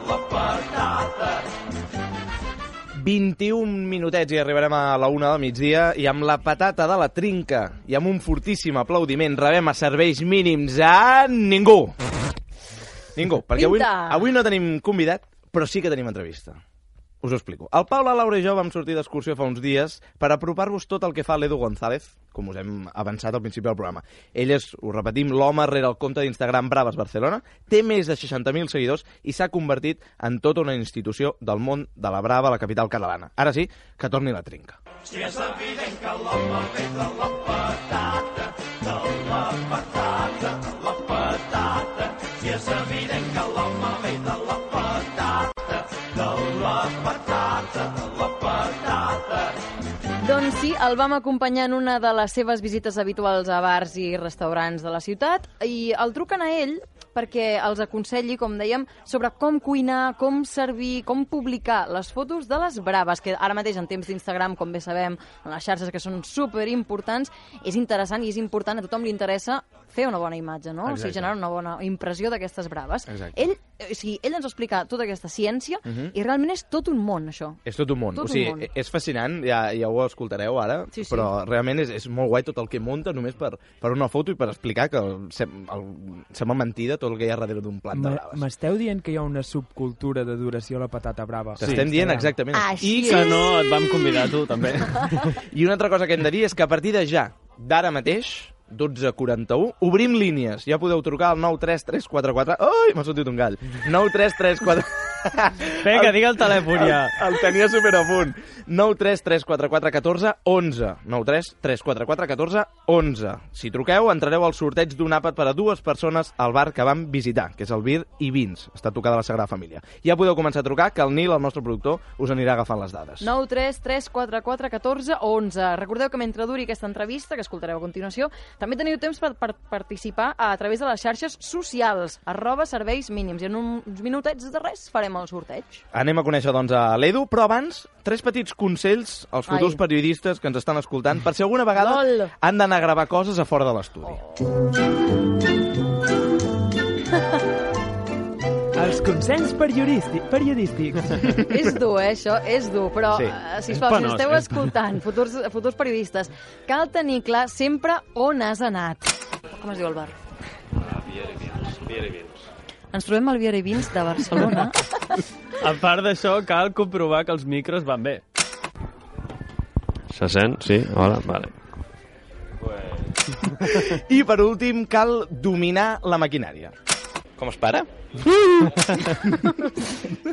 21 minutets i arribarem a la una del migdia i amb la patata de la trinca i amb un fortíssim aplaudiment rebem a serveis mínims a ningú. Ningú, perquè avui, avui no tenim convidat, però sí que tenim entrevista. Us ho explico. El Pau, la Laura i jo vam sortir d'excursió fa uns dies per apropar-vos tot el que fa l'Edu González, com us hem avançat al principi del programa. Ell és, ho repetim, l'home rere el compte d'Instagram Braves Barcelona, té més de 60.000 seguidors i s'ha convertit en tota una institució del món de la Brava la capital catalana. Ara sí, que torni la trinca. Si és evident que l'home ve de la patata, de la patata, la patata. Si és evident que l'home la patata, la patata. Doncs sí, el vam acompanyar en una de les seves visites habituals a bars i restaurants de la ciutat i el truquen a ell perquè els aconselli, com dèiem, sobre com cuinar, com servir, com publicar les fotos de les braves, que ara mateix en temps d'Instagram, com bé sabem, en les xarxes que són super importants, és interessant i és important, a tothom li interessa fer una bona imatge, no? O sigui, Exacte. generar una bona impressió d'aquestes braves. Exacte. Ell, o sigui, ell ens explica tota aquesta ciència Mhm. i realment és tot un món, això. És tot un món. Tot o sigui, un món. és fascinant, ja, ja ho escoltareu ara, Sí, sí. però realment és, és molt guai tot el que munta només per, per una foto i per explicar que sem, el, sembla mentida tot el que hi ha darrere d'un plat de braves. M'esteu dient que hi ha una subcultura d'adoració a la patata brava? T'estem dient exactament això. I que no et vam convidar tu, també. I una altra cosa que hem de dir és que a partir de ja, d'ara mateix, 12.41, obrim línies. Ja podeu trucar al 93344... Ai, m'ha sortit un gall. 93344... Vinga, digue el telèfon ja. El, el tenia super a punt. 9334414 11. 9334414 11. Si truqueu, entrareu al sorteig d'un àpat per a dues persones al bar que vam visitar, que és el Bir i Vins. Està tocada la Sagrada Família. Ja podeu començar a trucar, que el Nil, el nostre productor, us anirà agafant les dades. 9 3 3 4 4 14 11. Recordeu que mentre duri aquesta entrevista, que escoltareu a continuació, també teniu temps per, per participar a través de les xarxes socials, arroba serveis mínims. I en uns minutets de res farem farem el sorteig. Anem a conèixer, doncs, a l'Edu, però abans, tres petits consells als futurs Ai. periodistes que ens estan escoltant per si alguna vegada Lol. han d'anar a gravar coses a fora de l'estudi. Els consells periodísti periodístics. és dur, eh, això, és dur, però, Sí. sí. si, És si penós, esteu eh? escoltant, futurs, futurs periodistes, cal tenir clar sempre on has anat. Com es diu el bar? Ens trobem al Viera i Vins de Barcelona. A part d'això, cal comprovar que els micros van bé. Se sent? Sí? Hola, vale. I, per últim, cal dominar la maquinària. Com es para?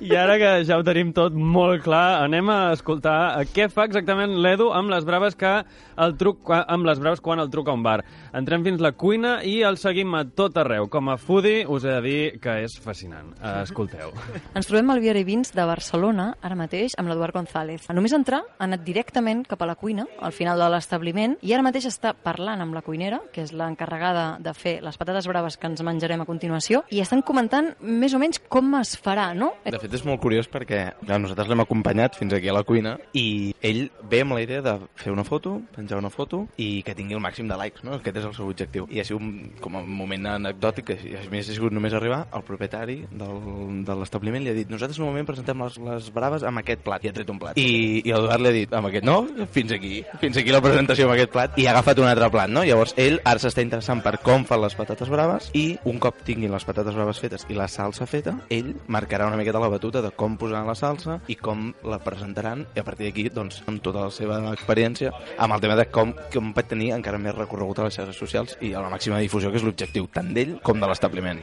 I ara que ja ho tenim tot molt clar, anem a escoltar eh, què fa exactament l'Edu amb les braves que el truc, amb les braves quan el truca a un bar. Entrem fins la cuina i el seguim a tot arreu. Com a foodie us he de dir que és fascinant. Eh, Escolteu. Ens trobem al Viera i Vins de Barcelona, ara mateix, amb l'Eduard González. Només entrar, ha anat directament cap a la cuina, al final de l'establiment, i ara mateix està parlant amb la cuinera, que és l'encarregada de fer les patates braves que ens menjarem a continuació, i estan comentant més o menys com es farà, no? De fet, és molt curiós perquè clar, nosaltres l'hem acompanyat fins aquí a la cuina i ell ve amb la idea de fer una foto, penjar una foto i que tingui el màxim de likes, no? Aquest és el seu objectiu. I ha sigut com un moment anecdòtic, que a més ha sigut només arribar, el propietari del, de l'establiment li ha dit nosaltres normalment presentem les, les braves amb aquest plat, i ha tret un plat. I, i l'Eduard li ha dit, amb aquest no, fins aquí, fins aquí la presentació amb aquest plat, i ha agafat un altre plat, no? Llavors ell ara s'està interessant per com fan les patates braves i un cop tinguin les patates braves fetes i la salsa feta, ell marcarà una miqueta la batuta de com posaran la salsa i com la presentaran i a partir d'aquí, doncs, amb tota la seva experiència, amb el tema de com, com pot tenir encara més recorregut a les xarxes socials i a la màxima difusió, que és l'objectiu tant d'ell com de l'establiment.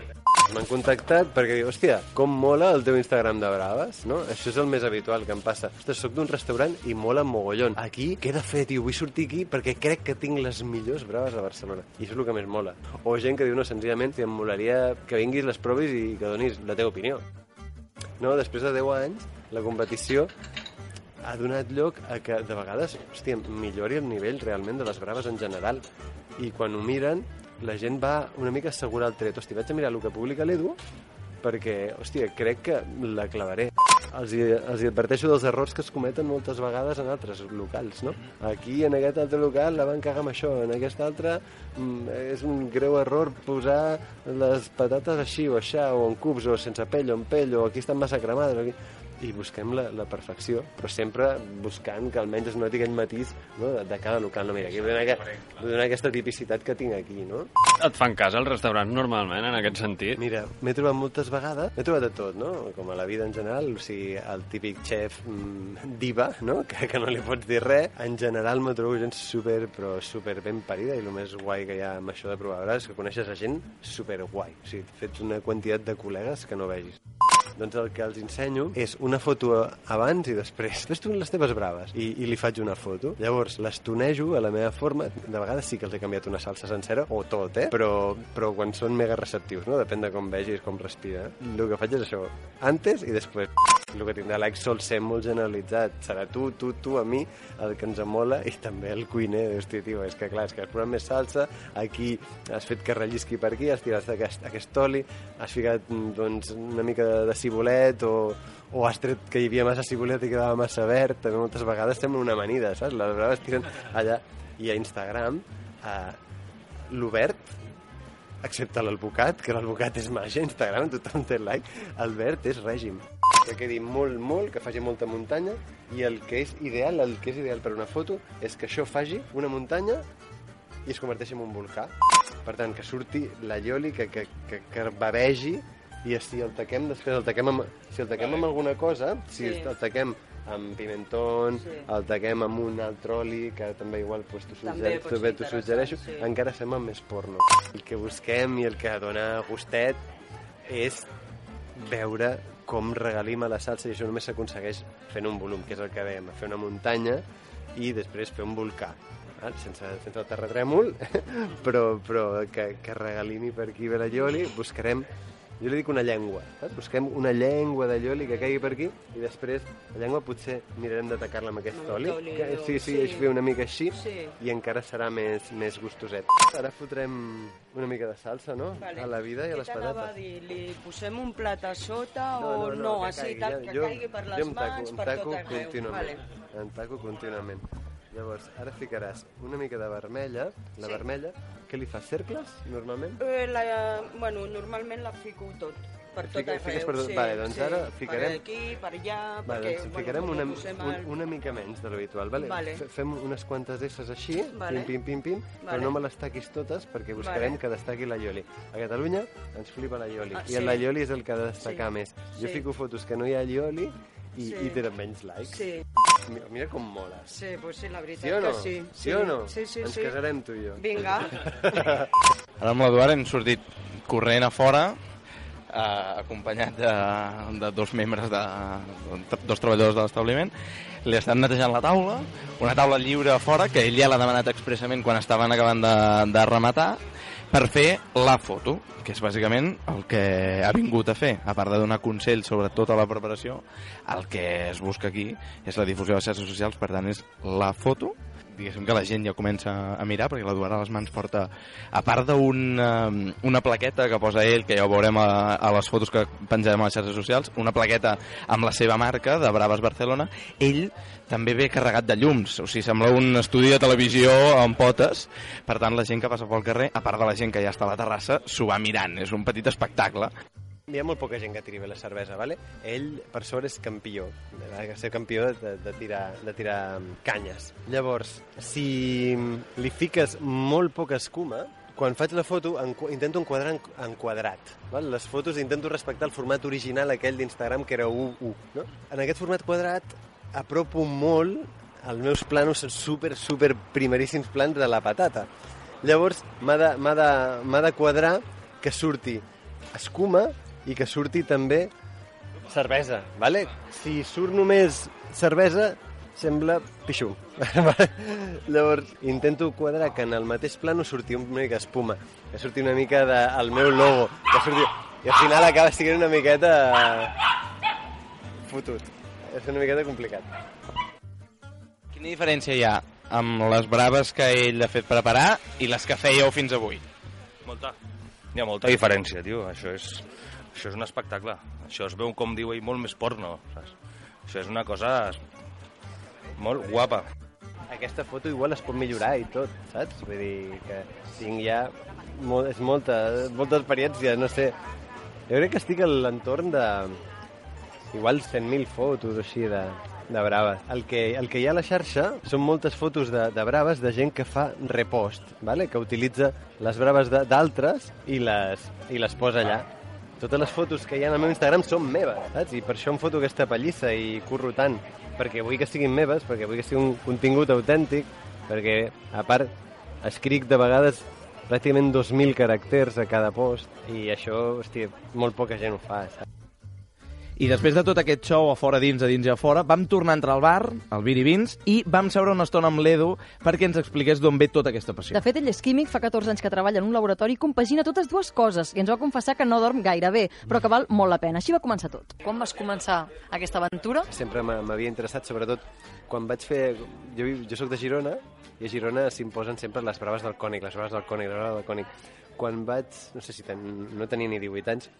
M'han contactat perquè diu, hòstia, com mola el teu Instagram de Braves, no? Això és el més habitual que em passa. Ostres, soc d'un restaurant i mola mogollon. Aquí, què he de fer, tio? Vull sortir aquí perquè crec que tinc les millors braves a Barcelona. I això és el que més mola. O gent que diu, no, senzillament, si em molaria que vinguis, les provis i que donis la teva opinió. No, després de 10 anys, la competició ha donat lloc a que, de vegades, hòstia, millori el nivell realment de les braves en general. I quan ho miren, la gent va una mica assegurar el tret. Hòstia, vaig a mirar el que publica l'Edu perquè, hòstia, crec que la clavaré. Els els adverteixo dels errors que es cometen moltes vegades en altres locals, no? Aquí, en aquest altre local, la van cagar amb això. En aquest altre, mm, és un greu error posar les patates així o aixà, o en cubs, o sense pell, o en pell, o aquí estan massa cremades. Aquí i busquem la, la perfecció, però sempre buscant que almenys es noti aquell matís no, de, de cada local. No, mira, aquí vull donar, aquest- vull donar aquesta tipicitat que tinc aquí, no? Et fan cas al restaurant normalment, en aquest sentit? Mira, m'he trobat moltes vegades, m'he trobat de tot, no? Com a la vida en general, o sigui, el típic xef mm, diva, no? Que, que no li pots dir res. En general me trobo gent super, però super ben parida, i el més guai que hi ha amb això de provar és que coneixes a gent super guai. O sigui, fets una quantitat de col·legues que no vegis. Doncs el que els ensenyo és una foto abans i després. Fes tu les teves braves i, i li faig una foto. Llavors les tonejo a la meva forma. De vegades sí que els he canviat una salsa sencera, o tot, eh? Però, però quan són mega receptius, no? Depèn de com vegis, com respira. El que faig és això, antes i després. El que tindrà like sol ser molt generalitzat. Serà tu, tu, tu, a mi, el que ens mola, i també el cuiner. Hòstia, tio, és que clar, és que has posat més salsa, aquí has fet que rellisqui per aquí, has tirat aquest, aquest oli, has ficat mm, doncs, una mica de, de cibolet o, o has tret que hi havia massa cibolet i quedava massa verd. També moltes vegades sembla una amanida, saps? Les braves tiren allà. I a Instagram, eh, l'Obert, excepte l'Albocat, que l'Albocat és màgia, Instagram tothom té like, el verd és règim. Que quedi molt, molt, que faci molta muntanya, i el que és ideal, el que és ideal per una foto, és que això faci una muntanya i es converteixi en un volcà. Per tant, que surti la Ioli, que, que, que, que bavegi, i si el taquem després, el taquem amb, si el taquem amb alguna cosa, si Sí. el taquem amb pimentón, Sí. el taquem amb un altre oli, que també igual pues, t'ho ser també t'ho suggereixo sí. encara sembla més porno. El que busquem i el que dona gustet és veure com regalim a la salsa i això només s'aconsegueix fent un volum, que és el que dèiem, fer una muntanya i després fer un volcà. val? Sense, sense terratrèmol, però, però que, que regalimi per aquí Veralloli, buscarem Jo li dic una llengua, saps? Busquem una llengua de lloli que caigui per aquí i després la llengua potser mirarem d'atacar-la amb aquest oli. Que, sí, sí, sí. fer una mica així Sí. i encara serà més, més gustoset. Ara fotrem una mica de salsa, no? A la vida i a les Què patates. dir? Li posem un plat a sota No, o no, no, que així, caigui. tal, Ja- que jo- caigui per jo les em taco, mans, em per taco tot arreu. contínuament. Vale. En taco contínuament. Llavors, ara ficaràs una mica de vermella, la Sí. vermella, que li fa cercles, normalment? Eh, la, bueno, normalment la fico tot, per tot Fica- arreu. per tot- sí, vale, doncs sí. ara ficarem- Per aquí, per allà, Vale, perquè... doncs ficarem bueno, una, un, al- una mica menys de l'habitual, vale? Vale. Fe- Fem unes quantes esses així, Vale. pim, pim, pim, pim, però Vale. no me les taquis totes perquè buscarem Vale. que destaqui la Ioli. A Catalunya ens flipa la Ioli, Ah, i sí. la Ioli és el que ha de destacar Sí. més. Jo Sí. fico fotos que no hi ha Ioli i, Sí. i tenen menys likes. Sí. Mira, mira com moles. Sí, pues sí, la veritat Sí o no? que sí. Sí o no? Sí, sí, Ens sí. casarem tu i jo. Vinga. Ara amb l'Eduard hem sortit corrent a fora, eh, acompanyat de, de dos membres, de, de dos treballadors de l'establiment. Li estan netejant la taula, una taula lliure a fora, que ell ja l'ha demanat expressament quan estaven acabant de, de rematar, per fer la foto, que és bàsicament el que ha vingut a fer. A part de donar consells sobre tota la preparació, el que es busca aquí és la difusió de les xarxes socials, per tant és la foto, diguéssim que la gent ja comença a mirar perquè l'Eduard a les mans porta a part d'una una plaqueta que posa ell, que ja ho veurem a, a les fotos que penjarem a les xarxes socials una plaqueta amb la seva marca de Braves Barcelona, ell també ve carregat de llums, o sigui, sembla un estudi de televisió amb potes. Per tant la gent que passa pel carrer, a part de la gent que ja està a la terrassa, s'ho va mirant. És un petit espectacle Hi ha molt poca gent que tiri bé la cervesa, vale? Ell, per sort, és campió. De ser campió de, de, tirar, de tirar canyes. Llavors, si li fiques molt poca escuma, quan faig la foto enqu intento enquadrar en, en quadrat. Les fotos intento respectar el format original aquell d'Instagram que era 1-1. No? En aquest format quadrat apropo molt els meus planos super, super primeríssims plans de la patata. Llavors, m'ha de, de, de quadrar que surti escuma i que surti també cervesa, vale? Si surt només cervesa, sembla pixum. Llavors, intento quadrar que en el mateix plano surti una mica espuma, que surti una mica del de, meu logo, que surti... I al final acaba sent una miqueta fotut. És una miqueta complicat. Quina diferència hi ha amb les braves que ell ha fet preparar i les que fèieu fins avui? Molta. Hi ha molta diferència, tio. Això és, això és un espectacle. Això es veu, com diu ell, molt més porno. Saps? Això és una cosa molt guapa. Aquesta foto igual es pot millorar i tot, saps? Vull dir que tinc ja molt, és molta, molta experiència, no sé. Jo crec que estic a l'entorn de igual 100.000 fotos així de, de braves. El que, el que hi ha a la xarxa són moltes fotos de, de braves de gent que fa repost, vale? que utilitza les braves d'altres i, les, i les posa allà. Totes les fotos que hi ha al meu Instagram són meves, saps? I per això em foto aquesta pallissa i curro tant, perquè vull que siguin meves, perquè vull que sigui un contingut autèntic, perquè, a part, escric de vegades pràcticament 2.000 caràcters a cada post, i això, hòstia, molt poca gent ho fa, saps? I després de tot aquest show a fora dins, a dins i a fora, vam tornar a entrar al bar, al Viri Vins, i vam seure una estona amb l'Edu perquè ens expliqués d'on ve tota aquesta passió. De fet, ell és químic, fa 14 anys que treballa en un laboratori i compagina totes dues coses, i ens va confessar que no dorm gaire bé, però que val molt la pena. Així va començar tot. Quan vas començar aquesta aventura? Sempre m'ha- m'havia interessat, sobretot quan vaig fer... Jo, jo sóc de Girona, i a Girona s'imposen sempre les braves del cònic, les braves del cònic, les braves del cònic. Quan vaig, no sé si ten, no tenia ni 18 anys,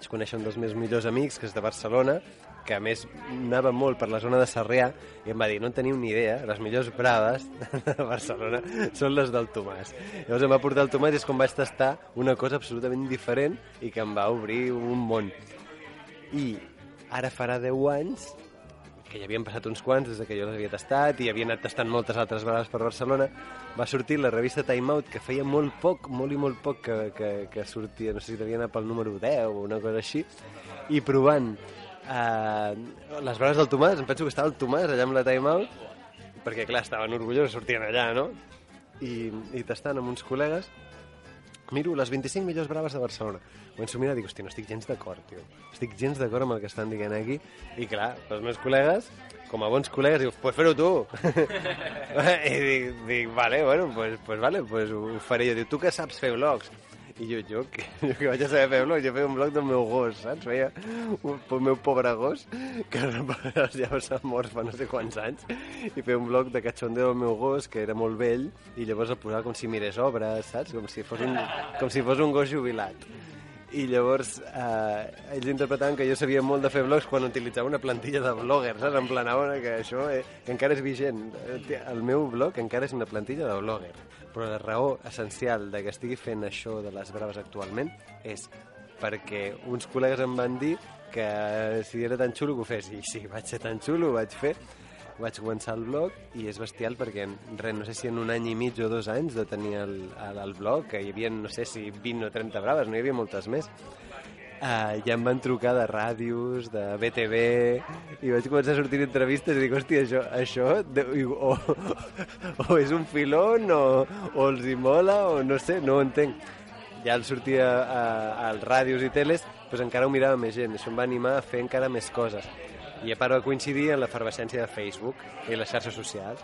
vaig conèixer un dels meus millors amics, que és de Barcelona, que a més anava molt per la zona de Sarrià, i em va dir, no en teniu ni idea, les millors braves de Barcelona són les del Tomàs. Llavors em va portar el Tomàs i és com vaig tastar una cosa absolutament diferent i que em va obrir un món. I ara farà 10 anys que ja havien passat uns quants des de que jo les havia tastat i havia anat tastant moltes altres vegades per Barcelona, va sortir la revista Time Out, que feia molt poc, molt i molt poc que, que, que sortia, no sé si devia anar pel número 10 o una cosa així, i provant eh, les braves del Tomàs, em penso que estava el Tomàs allà amb la Time Out, perquè clar, estaven orgullosos, sortien allà, no? I, i tastant amb uns col·legues, miro les 25 millors braves de Barcelona. Començo a mirar i dic, hòstia, no estic gens d'acord, tio. Estic gens d'acord amb el que estan dient aquí. I clar, els meus col·legues, com a bons col·legues, diu, pues fer-ho tu. I dic, dic, vale, bueno, pues, pues vale, pues ho faré jo. Diu, tu que saps fer vlogs? I jo, jo, que, jo que vaig a saber fer blog, jo feia un blog del meu gos, saps? Feia un, el meu pobre gos, que ja s'ha mort fa no sé quants anys, i feia un blog de cachondeo del meu gos, que era molt vell, i llavors el posava com si mirés obres, saps? Com si fos un, com si fos un gos jubilat. I llavors eh, ells interpretaven que jo sabia molt de fer blogs quan utilitzava una plantilla de blogger, saps? En plan, "Ah, que això eh, que encara és vigent. Eh, El meu blog encara és una plantilla de blogger. Però la raó essencial de que estigui fent això de les braves actualment és perquè uns col·legues em van dir que si era tan xulo que ho fes. I sí, vaig ser tan xulo, ho vaig fer. Vaig començar el blog i és bestial perquè, res, no sé si en un any i mig o dos anys de tenir el, el, el blog, que hi havia, no sé si 20 o 30 braves, no hi havia moltes més, uh, ja em van trucar de ràdios, de BTV, i vaig començar a sortir entrevistes i dic, hòstia, això, això de, o, o és un filon, o, o els hi mola, o no sé, no ho entenc. Ja el sortia a, als ràdios i teles, doncs encara ho mirava més gent, això em va animar a fer encara més coses. I a part va coincidir en l'efervescència de Facebook i les xarxes socials.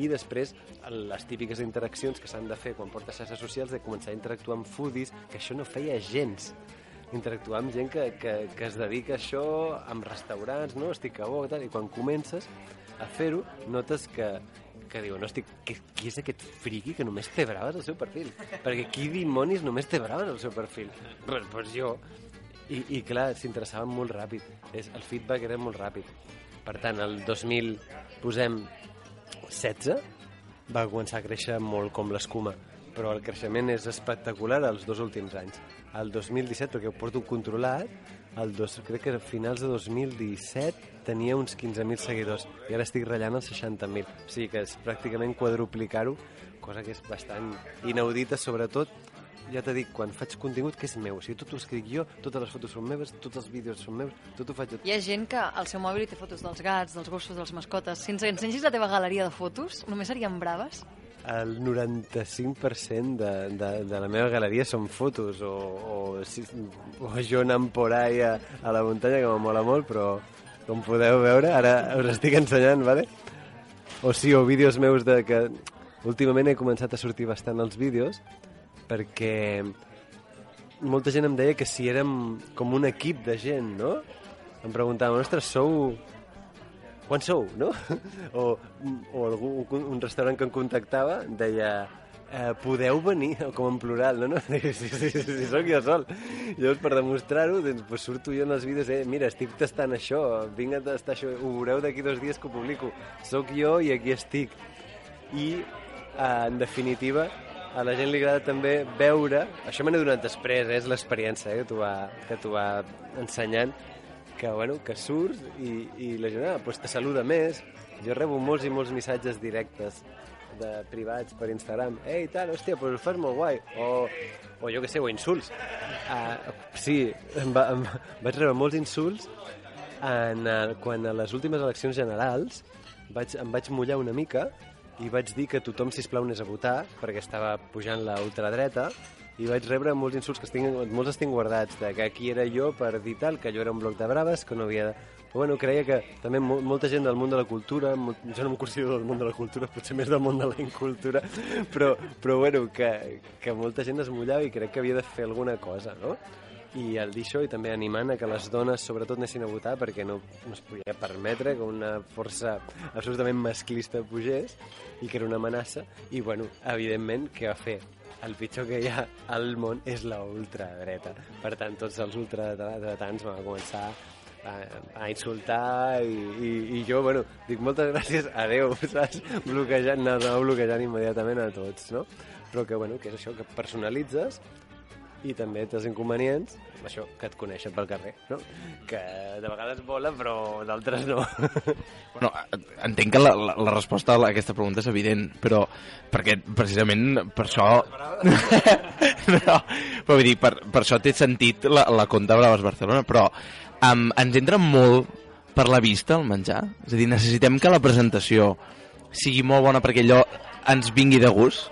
I després, les típiques interaccions que s'han de fer quan portes xarxes socials, de començar a interactuar amb foodies, que això no feia gens interactuar amb gent que, que, que es dedica a això, amb restaurants, no? Estic a bo, tal, i quan comences a fer-ho, notes que, que diuen, hosti, qui, qui és aquest friqui que només té braves al seu perfil? Perquè qui dimonis només té braves al seu perfil? Pues, pues jo. I, i clar, s'interessaven molt ràpid. És, el feedback era molt ràpid. Per tant, el 2000, posem 16, va començar a créixer molt com l'escuma però el creixement és espectacular els dos últims anys. El 2017, perquè ho porto controlat, el dos, crec que a finals de 2017 tenia uns 15.000 seguidors i ara estic ratllant els 60.000. O sigui que és pràcticament quadruplicar-ho, cosa que és bastant inaudita, sobretot ja t'he dit, quan faig contingut que és meu, o sigui, tot ho escric jo, totes les fotos són meves, tots els vídeos són meus, tot ho faig jo. Hi ha gent que al seu mòbil té fotos dels gats, dels gossos, dels mascotes. Si ens ensenyis la teva galeria de fotos, només serien braves? El 95% de, de, de la meva galeria són fotos o, o, si, o jo anant por ahí a, a la muntanya, que m'mola molt, però com podeu veure, ara us estic ensenyant, ¿vale? O sí, o vídeos meus de que... Últimament he començat a sortir bastant els vídeos perquè molta gent em deia que si érem com un equip de gent, no? Em preguntaven, ostres, sou quan sou, no? O, o algú, un restaurant que em contactava deia eh, podeu venir, com en plural, no? no? Si, si, si, si sóc jo sol. Llavors, per demostrar-ho, doncs, pues, surto jo en els vídeos, eh, mira, estic tastant això, vinc a tastar això, ho veureu d'aquí dos dies que ho publico. Sóc jo i aquí estic. I, eh, en definitiva, a la gent li agrada també veure, això me n'he donat després, eh, és l'experiència eh, que t'ho va, que va ensenyant, que, bueno, que surts i, i la gent ah, pues te saluda més. Jo rebo molts i molts missatges directes de privats per Instagram. Ei, tal, hòstia, pues ho fas molt guai. O, o jo què sé, o insults. Uh, sí, em, va, em vaig rebre molts insults en, el, quan a les últimes eleccions generals vaig, em vaig mullar una mica i vaig dir que tothom, sisplau, anés a votar perquè estava pujant la ultradreta i vaig rebre molts insults que estic, molts estic guardats, de que aquí era jo per dir tal, que jo era un bloc de braves, que no havia. Però bueno, creia que també mo molta gent del món de la cultura, mo jo no em considero del món de la cultura, potser més del món de la incultura, però, però bueno, que, que molta gent es mullava i crec que havia de fer alguna cosa, no? I el dir això i també animant a que les dones sobretot anessin a votar perquè no, no es podia permetre que una força absolutament masclista pugés i que era una amenaça i bueno, evidentment què va fer? el pitjor que hi ha al món és la ultradreta per tant tots els ultradretans van començar a, a insultar i, i, i jo, bueno, dic moltes gràcies, adeu, saps? Bloquejant, no, bloquejant immediatament a tots, no? Però que, bueno, que és això, que personalitzes i també té els inconvenients, això, que et coneixen pel carrer, no? Que de vegades vola, però d'altres no. Bueno, entenc que la, la, la resposta a aquesta pregunta és evident, però perquè precisament per això... no, però vull dir, per, per això té sentit la, la Conta Braves Barcelona, però um, ens entra molt per la vista el menjar? És a dir, necessitem que la presentació sigui molt bona perquè allò ens vingui de gust?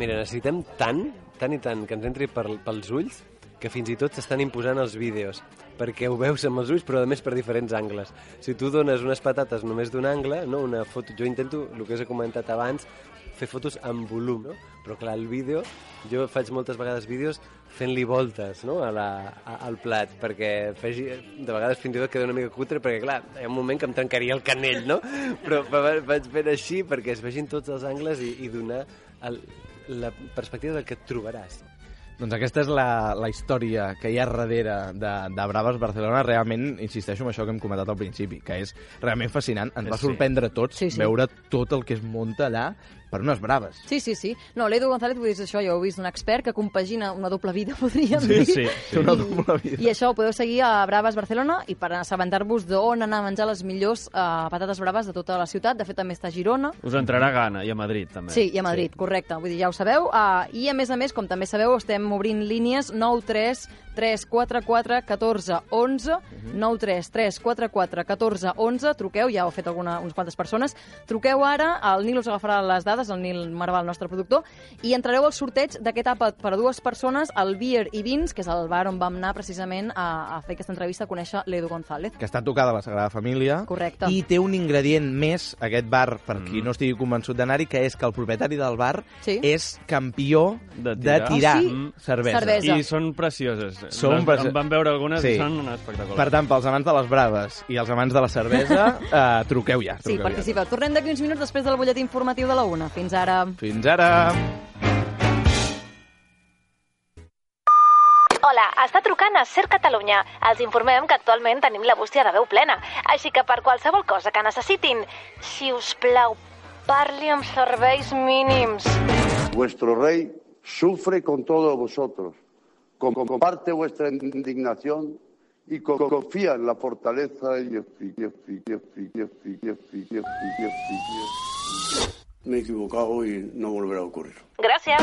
Mira, necessitem tant, tant i tant, que ens entri per, pels ulls, que fins i tot s'estan imposant els vídeos, perquè ho veus amb els ulls, però a més per diferents angles. Si tu dones unes patates només d'un angle, no una foto, jo intento, el que us he comentat abans, fer fotos en volum, no? Però clar, el vídeo, jo faig moltes vegades vídeos fent-li voltes no? a la, a, al plat, perquè faci, de vegades fins i tot queda una mica cutre, perquè clar, hi ha un moment que em trencaria el canell, no? Però va- vaig fent així perquè es vegin tots els angles i, i donar el, la perspectiva del que et trobaràs. Doncs aquesta és la, la història que hi ha darrere de, de Braves Barcelona. Realment, insisteixo en això que hem comentat al principi, que és realment fascinant. Ens va Sí. sorprendre a tots Sí, sí. veure tot el que es munta allà per unes braves. Sí, sí, sí. No, l'Edu González, vull dir això, ja ho he vist, un expert que compagina una doble vida, podríem Sí, dir. sí, sí. Una doble vida. I això ho podeu seguir a Braves Barcelona i per assabentar-vos d'on anar a menjar les millors uh, patates braves de tota la ciutat. De fet, també està a Girona. Us entrarà gana, i a Madrid, també. Sí, i a Madrid, sí. correcte. Vull dir, ja ho sabeu. Uh, I, a més a més, com també sabeu, estem obrint línies 93 344 14 11 93 344 14 11 truqueu, ja ho ha fet alguna, uns quantes persones truqueu ara, el Nil us agafarà les dades el Nil Marval, el nostre productor i entrareu al sorteig d'aquest àpat per a dues persones al Beer i Vins, que és el bar on vam anar precisament a, a fer aquesta entrevista a conèixer l'Edu González que està tocada a la Sagrada Família. Correcte. I té un ingredient més, aquest bar, per qui Mm. no estigui convençut d'anar-hi, que és que el propietari del bar Sí. és campió de tirar. tirar, Ah, sí? cervesa. Cervesa. I són precioses. Són Les- En vam veure algunes Sí. i són espectaculars. Per tant, pels amants de les braves i els amants de la cervesa, eh, truqueu ja. Sí, Truqueu ja. participeu. Tornem d'aquí uns minuts després del butlletí informatiu de la una. Fins ara. Fins ara. Hola, està trucant a Ser Catalunya. Els informem que actualment tenim la bústia de veu plena. Així que per qualsevol cosa que necessitin, si us plau, parli amb serveis mínims. Vuestro rey sufre con todos vosotros, comparte vuestra indignación y co- confía en la fortaleza y efi- y efi- y efi- y efi- y efi- y efi- y efi- Me he equivocado y no volverá a ocurrir. Gràcies.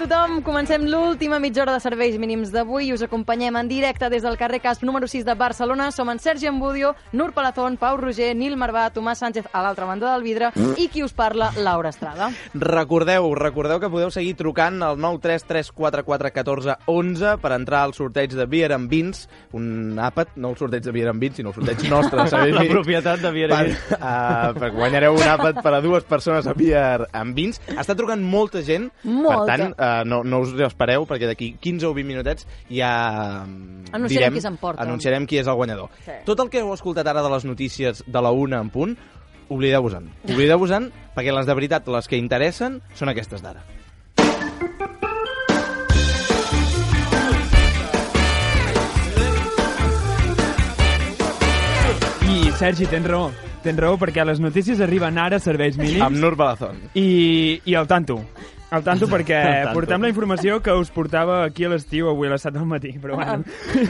Tothom. Comencem l'última mitja hora de serveis mínims d'avui i us acompanyem en directe des del carrer Casp número 6 de Barcelona. Som en Sergi Ambudio, Nur Palazón, Pau Roger, Nil Marvà, Tomàs Sánchez a l'altra banda del vidre i qui us parla, Laura Estrada. Recordeu, recordeu que podeu seguir trucant al 933441411 per entrar al sorteig de Beer and Beans, un àpat, no el sorteig de Beer and Beans, sinó el sorteig nostre. sabeu? La propietat de Beer and per, uh, per guanyareu un àpat per a dues persones a Beer and Beans. Està trucant molta gent, Molta. per tant, uh, no, no us espereu, perquè d'aquí 15 o 20 minutets ja mm, Anunciarem direm, qui s'emporta. Anunciarem qui és el guanyador. Sí. Tot el que heu escoltat ara de les notícies de la una en punt, oblideu-vos-en. Oblideu-vos-en, perquè les de veritat, les que interessen, són aquestes d'ara. I, Sergi, tens raó. Tens raó perquè les notícies arriben ara a serveis mínims. Amb Nur Balazón. I, i al tanto. Al tanto perquè tanto. portem la informació que us portava aquí a l'estiu avui a les 7 del matí, però bueno.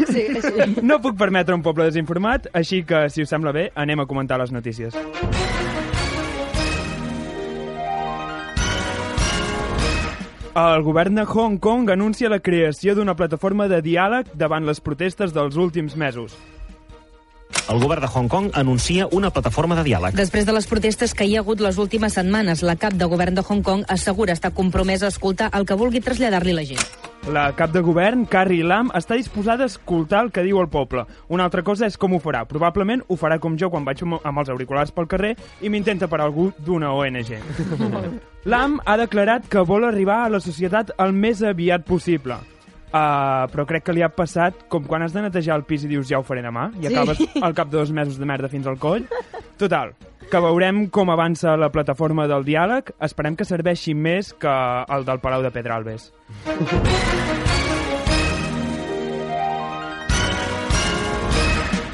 Sí, sí. No puc permetre un poble desinformat, així que, si us sembla bé, anem a comentar les notícies. El govern de Hong Kong anuncia la creació d'una plataforma de diàleg davant les protestes dels últims mesos. El govern de Hong Kong anuncia una plataforma de diàleg. Després de les protestes que hi ha hagut les últimes setmanes, la cap de govern de Hong Kong assegura estar compromesa a escoltar el que vulgui traslladar-li la gent. La cap de govern, Carrie Lam, està disposada a escoltar el que diu el poble. Una altra cosa és com ho farà. Probablement ho farà com jo quan vaig amb els auriculars pel carrer i m'intenta per algú d'una ONG. Lam ha declarat que vol arribar a la societat el més aviat possible. Uh, però crec que li ha passat com quan has de netejar el pis i dius ja ho faré demà i Sí. acabes al cap de dos mesos de merda fins al coll. Total, que veurem com avança la plataforma del diàleg. Esperem que serveixi més que el del Palau de Pedralbes.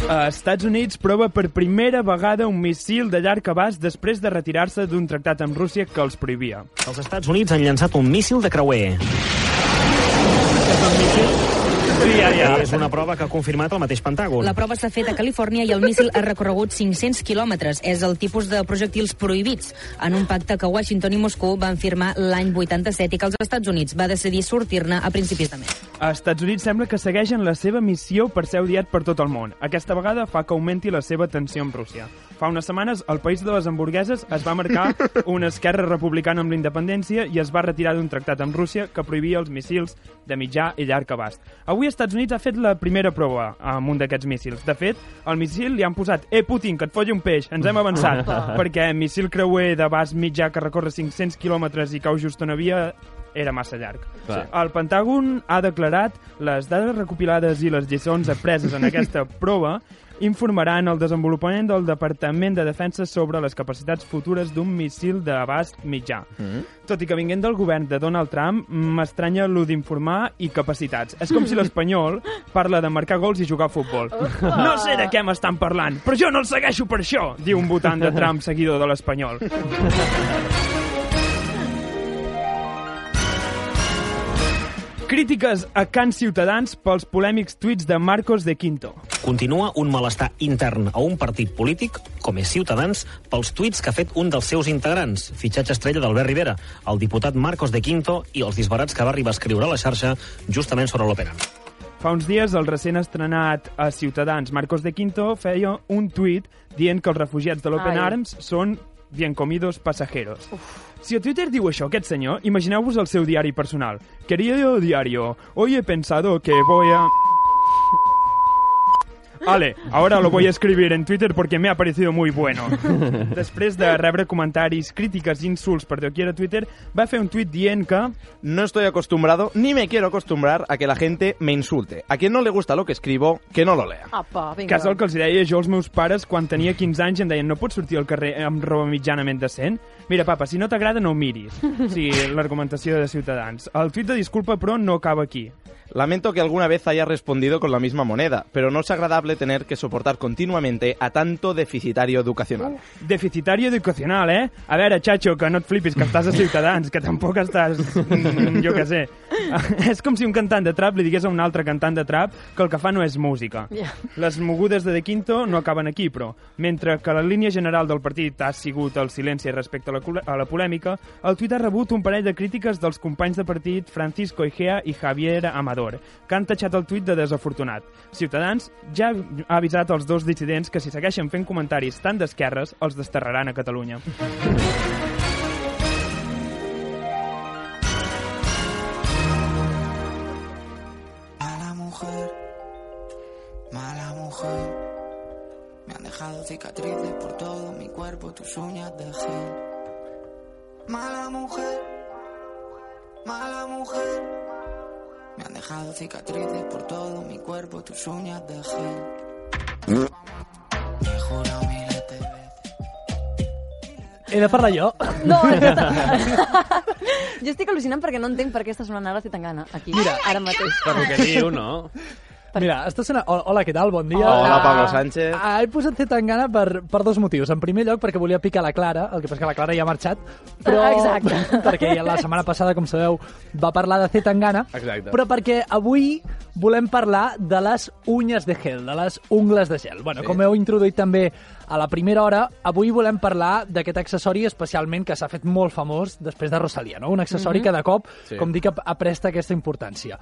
A Estats Units prova per primera vegada un missil de llarg abast després de retirar-se d'un tractat amb Rússia que els prohibia. Els Estats Units han llançat un míssil de creuer. Sí, ja, ja. És una prova que ha confirmat el mateix Pentàgon. La prova s'ha fet a Califòrnia i el míssil ha recorregut 500 quilòmetres. És el tipus de projectils prohibits en un pacte que Washington i Moscou van firmar l'any 87 i que els Estats Units va decidir sortir-ne a principis de mes. A Estats Units sembla que segueixen la seva missió per ser odiat per tot el món. Aquesta vegada fa que augmenti la seva tensió amb Rússia. Fa unes setmanes, el país de les hamburgueses es va marcar una esquerra republicana amb la independència i es va retirar d'un tractat amb Rússia que prohibia els missils de mitjà i llarg abast. Avui Estats Units ha fet la primera prova amb un d'aquests míssils. De fet, al míssil li han posat «Eh, Putin, que et folli un peix, ens hem avançat», perquè míssil creuer d'abast mitjà que recorre 500 quilòmetres i cau just una via era massa llarg. Clar. El Pentàgon ha declarat les dades recopilades i les lliçons apreses en aquesta prova informaran el desenvolupament del Departament de Defensa sobre les capacitats futures d'un missil d'abast mitjà. Mm. Tot i que vinguent del govern de Donald Trump, m'estranya lo d'informar i capacitats. És com si l'espanyol parla de marcar gols i jugar a futbol. No sé de què m'estan parlant, però jo no el segueixo per això, diu un votant de Trump seguidor de l'espanyol. Crítiques a Can Ciutadans pels polèmics tuits de Marcos de Quinto. Continua un malestar intern a un partit polític, com és Ciutadans, pels tuits que ha fet un dels seus integrants, fitxatge estrella d'Albert Rivera, el diputat Marcos de Quinto i els disbarats que va arribar a escriure a la xarxa justament sobre Arms. Fa uns dies, el recent estrenat a Ciutadans, Marcos de Quinto, feia un tuit dient que els refugiats de l'Open. Arms són bien comidos pasajeros. Si a Twitter diu això aquest senyor, imagineu-vos el seu diari personal. Querido diario, hoy he pensado que voy a... Vale, ahora lo voy a escribir en Twitter porque me ha parecido muy bueno. Després de rebre comentaris, crítiques i insults per doquier a Twitter, va fer un tuit dient que... No estoy acostumbrado, ni me quiero acostumbrar a que la gente me insulte. A quien no le gusta lo que escribo, que no lo lea. Apa, vinga. Que és el que els deia jo als meus pares quan tenia 15 anys i em deien no pots sortir al carrer amb roba mitjanament decent? Mira, papa, si no t'agrada no ho miris. Sí, l'argumentació de Ciutadans. El tuit de disculpa, però, no acaba aquí. Lamento que alguna vez haya respondido con la misma moneda, pero no es agradable tener que soportar continuamente a tanto deficitario educacional. Deficitari educacional, eh? A veure, Chacho, que no et flipis, que estàs a Ciutadans, que tampoc estàs... mm, jo què sé. és com si un cantant de trap li digués a un altre cantant de trap que el que fa no és música. Ja. Les mogudes de De Quinto no acaben aquí, però, mentre que la línia general del partit ha sigut el silenci respecte a la, a la polèmica, el tuit ha rebut un parell de crítiques dels companys de partit Francisco Igea i Javier Amador, que han tatxat el tuit de desafortunat. Ciutadans ja ha avisat als dos dissidents que si segueixen fent comentaris tan d'esquerres, els desterraran a Catalunya. Mala cicatrices por todo mi cuerpo, tus uñas de gel. Mala mujer, mala mujer. Me han dejado cicatrices por todo mi cuerpo, tus uñas de gel. Me he jurado miles de He de parlar jo? No, aquesta... jo estic al·lucinant perquè no entenc per què està sonant ara Zetangana, aquí, Mira, ara mateix. Per lo que diu, no? Mira, està sonant... Hola, hola, què tal? Bon dia. Hola, Pablo Sánchez. Ah, he posat Zetangana per, per dos motius. En primer lloc, perquè volia picar la Clara, el que passa que la Clara ja ha marxat, però... Ah, exacte. perquè la setmana passada, com sabeu, va parlar de Zetangana, Exacte. però perquè avui volem parlar de les unyes de gel, de les ungles de gel. Bueno, Sí. com heu introduït també a la primera hora, avui volem parlar d'aquest accessori especialment que s'ha fet molt famós després de Rosalia, no? Un accessori Mhm. que de cop, Sí. com dic, apresta aquesta importància.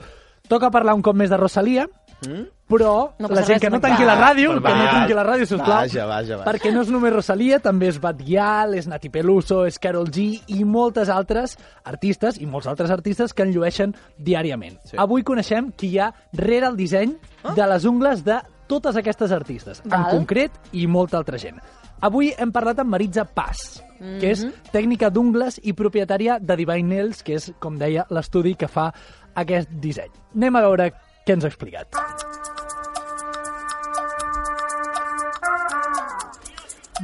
Toca parlar un cop més de Rosalia, Mm? però No la gent res, que no tanqui la ràdio, Va, que no tanqui la ràdio, sisplau. vaja, vaja, vaja. Perquè no és només Rosalia, també és Batguial, és Nati Peluso, és Carol G i moltes altres artistes i molts altres artistes que en llueixen diàriament. Sí. Avui coneixem qui hi ha rere el disseny de les ungles de totes aquestes artistes, en Val. concret i molta altra gent. Avui hem parlat amb Maritza Paz, que és Mhm. tècnica d'ungles i propietària de Divine Nails, que és, com deia, l'estudi que fa aquest disseny. Anem a veure què ens ha explicat.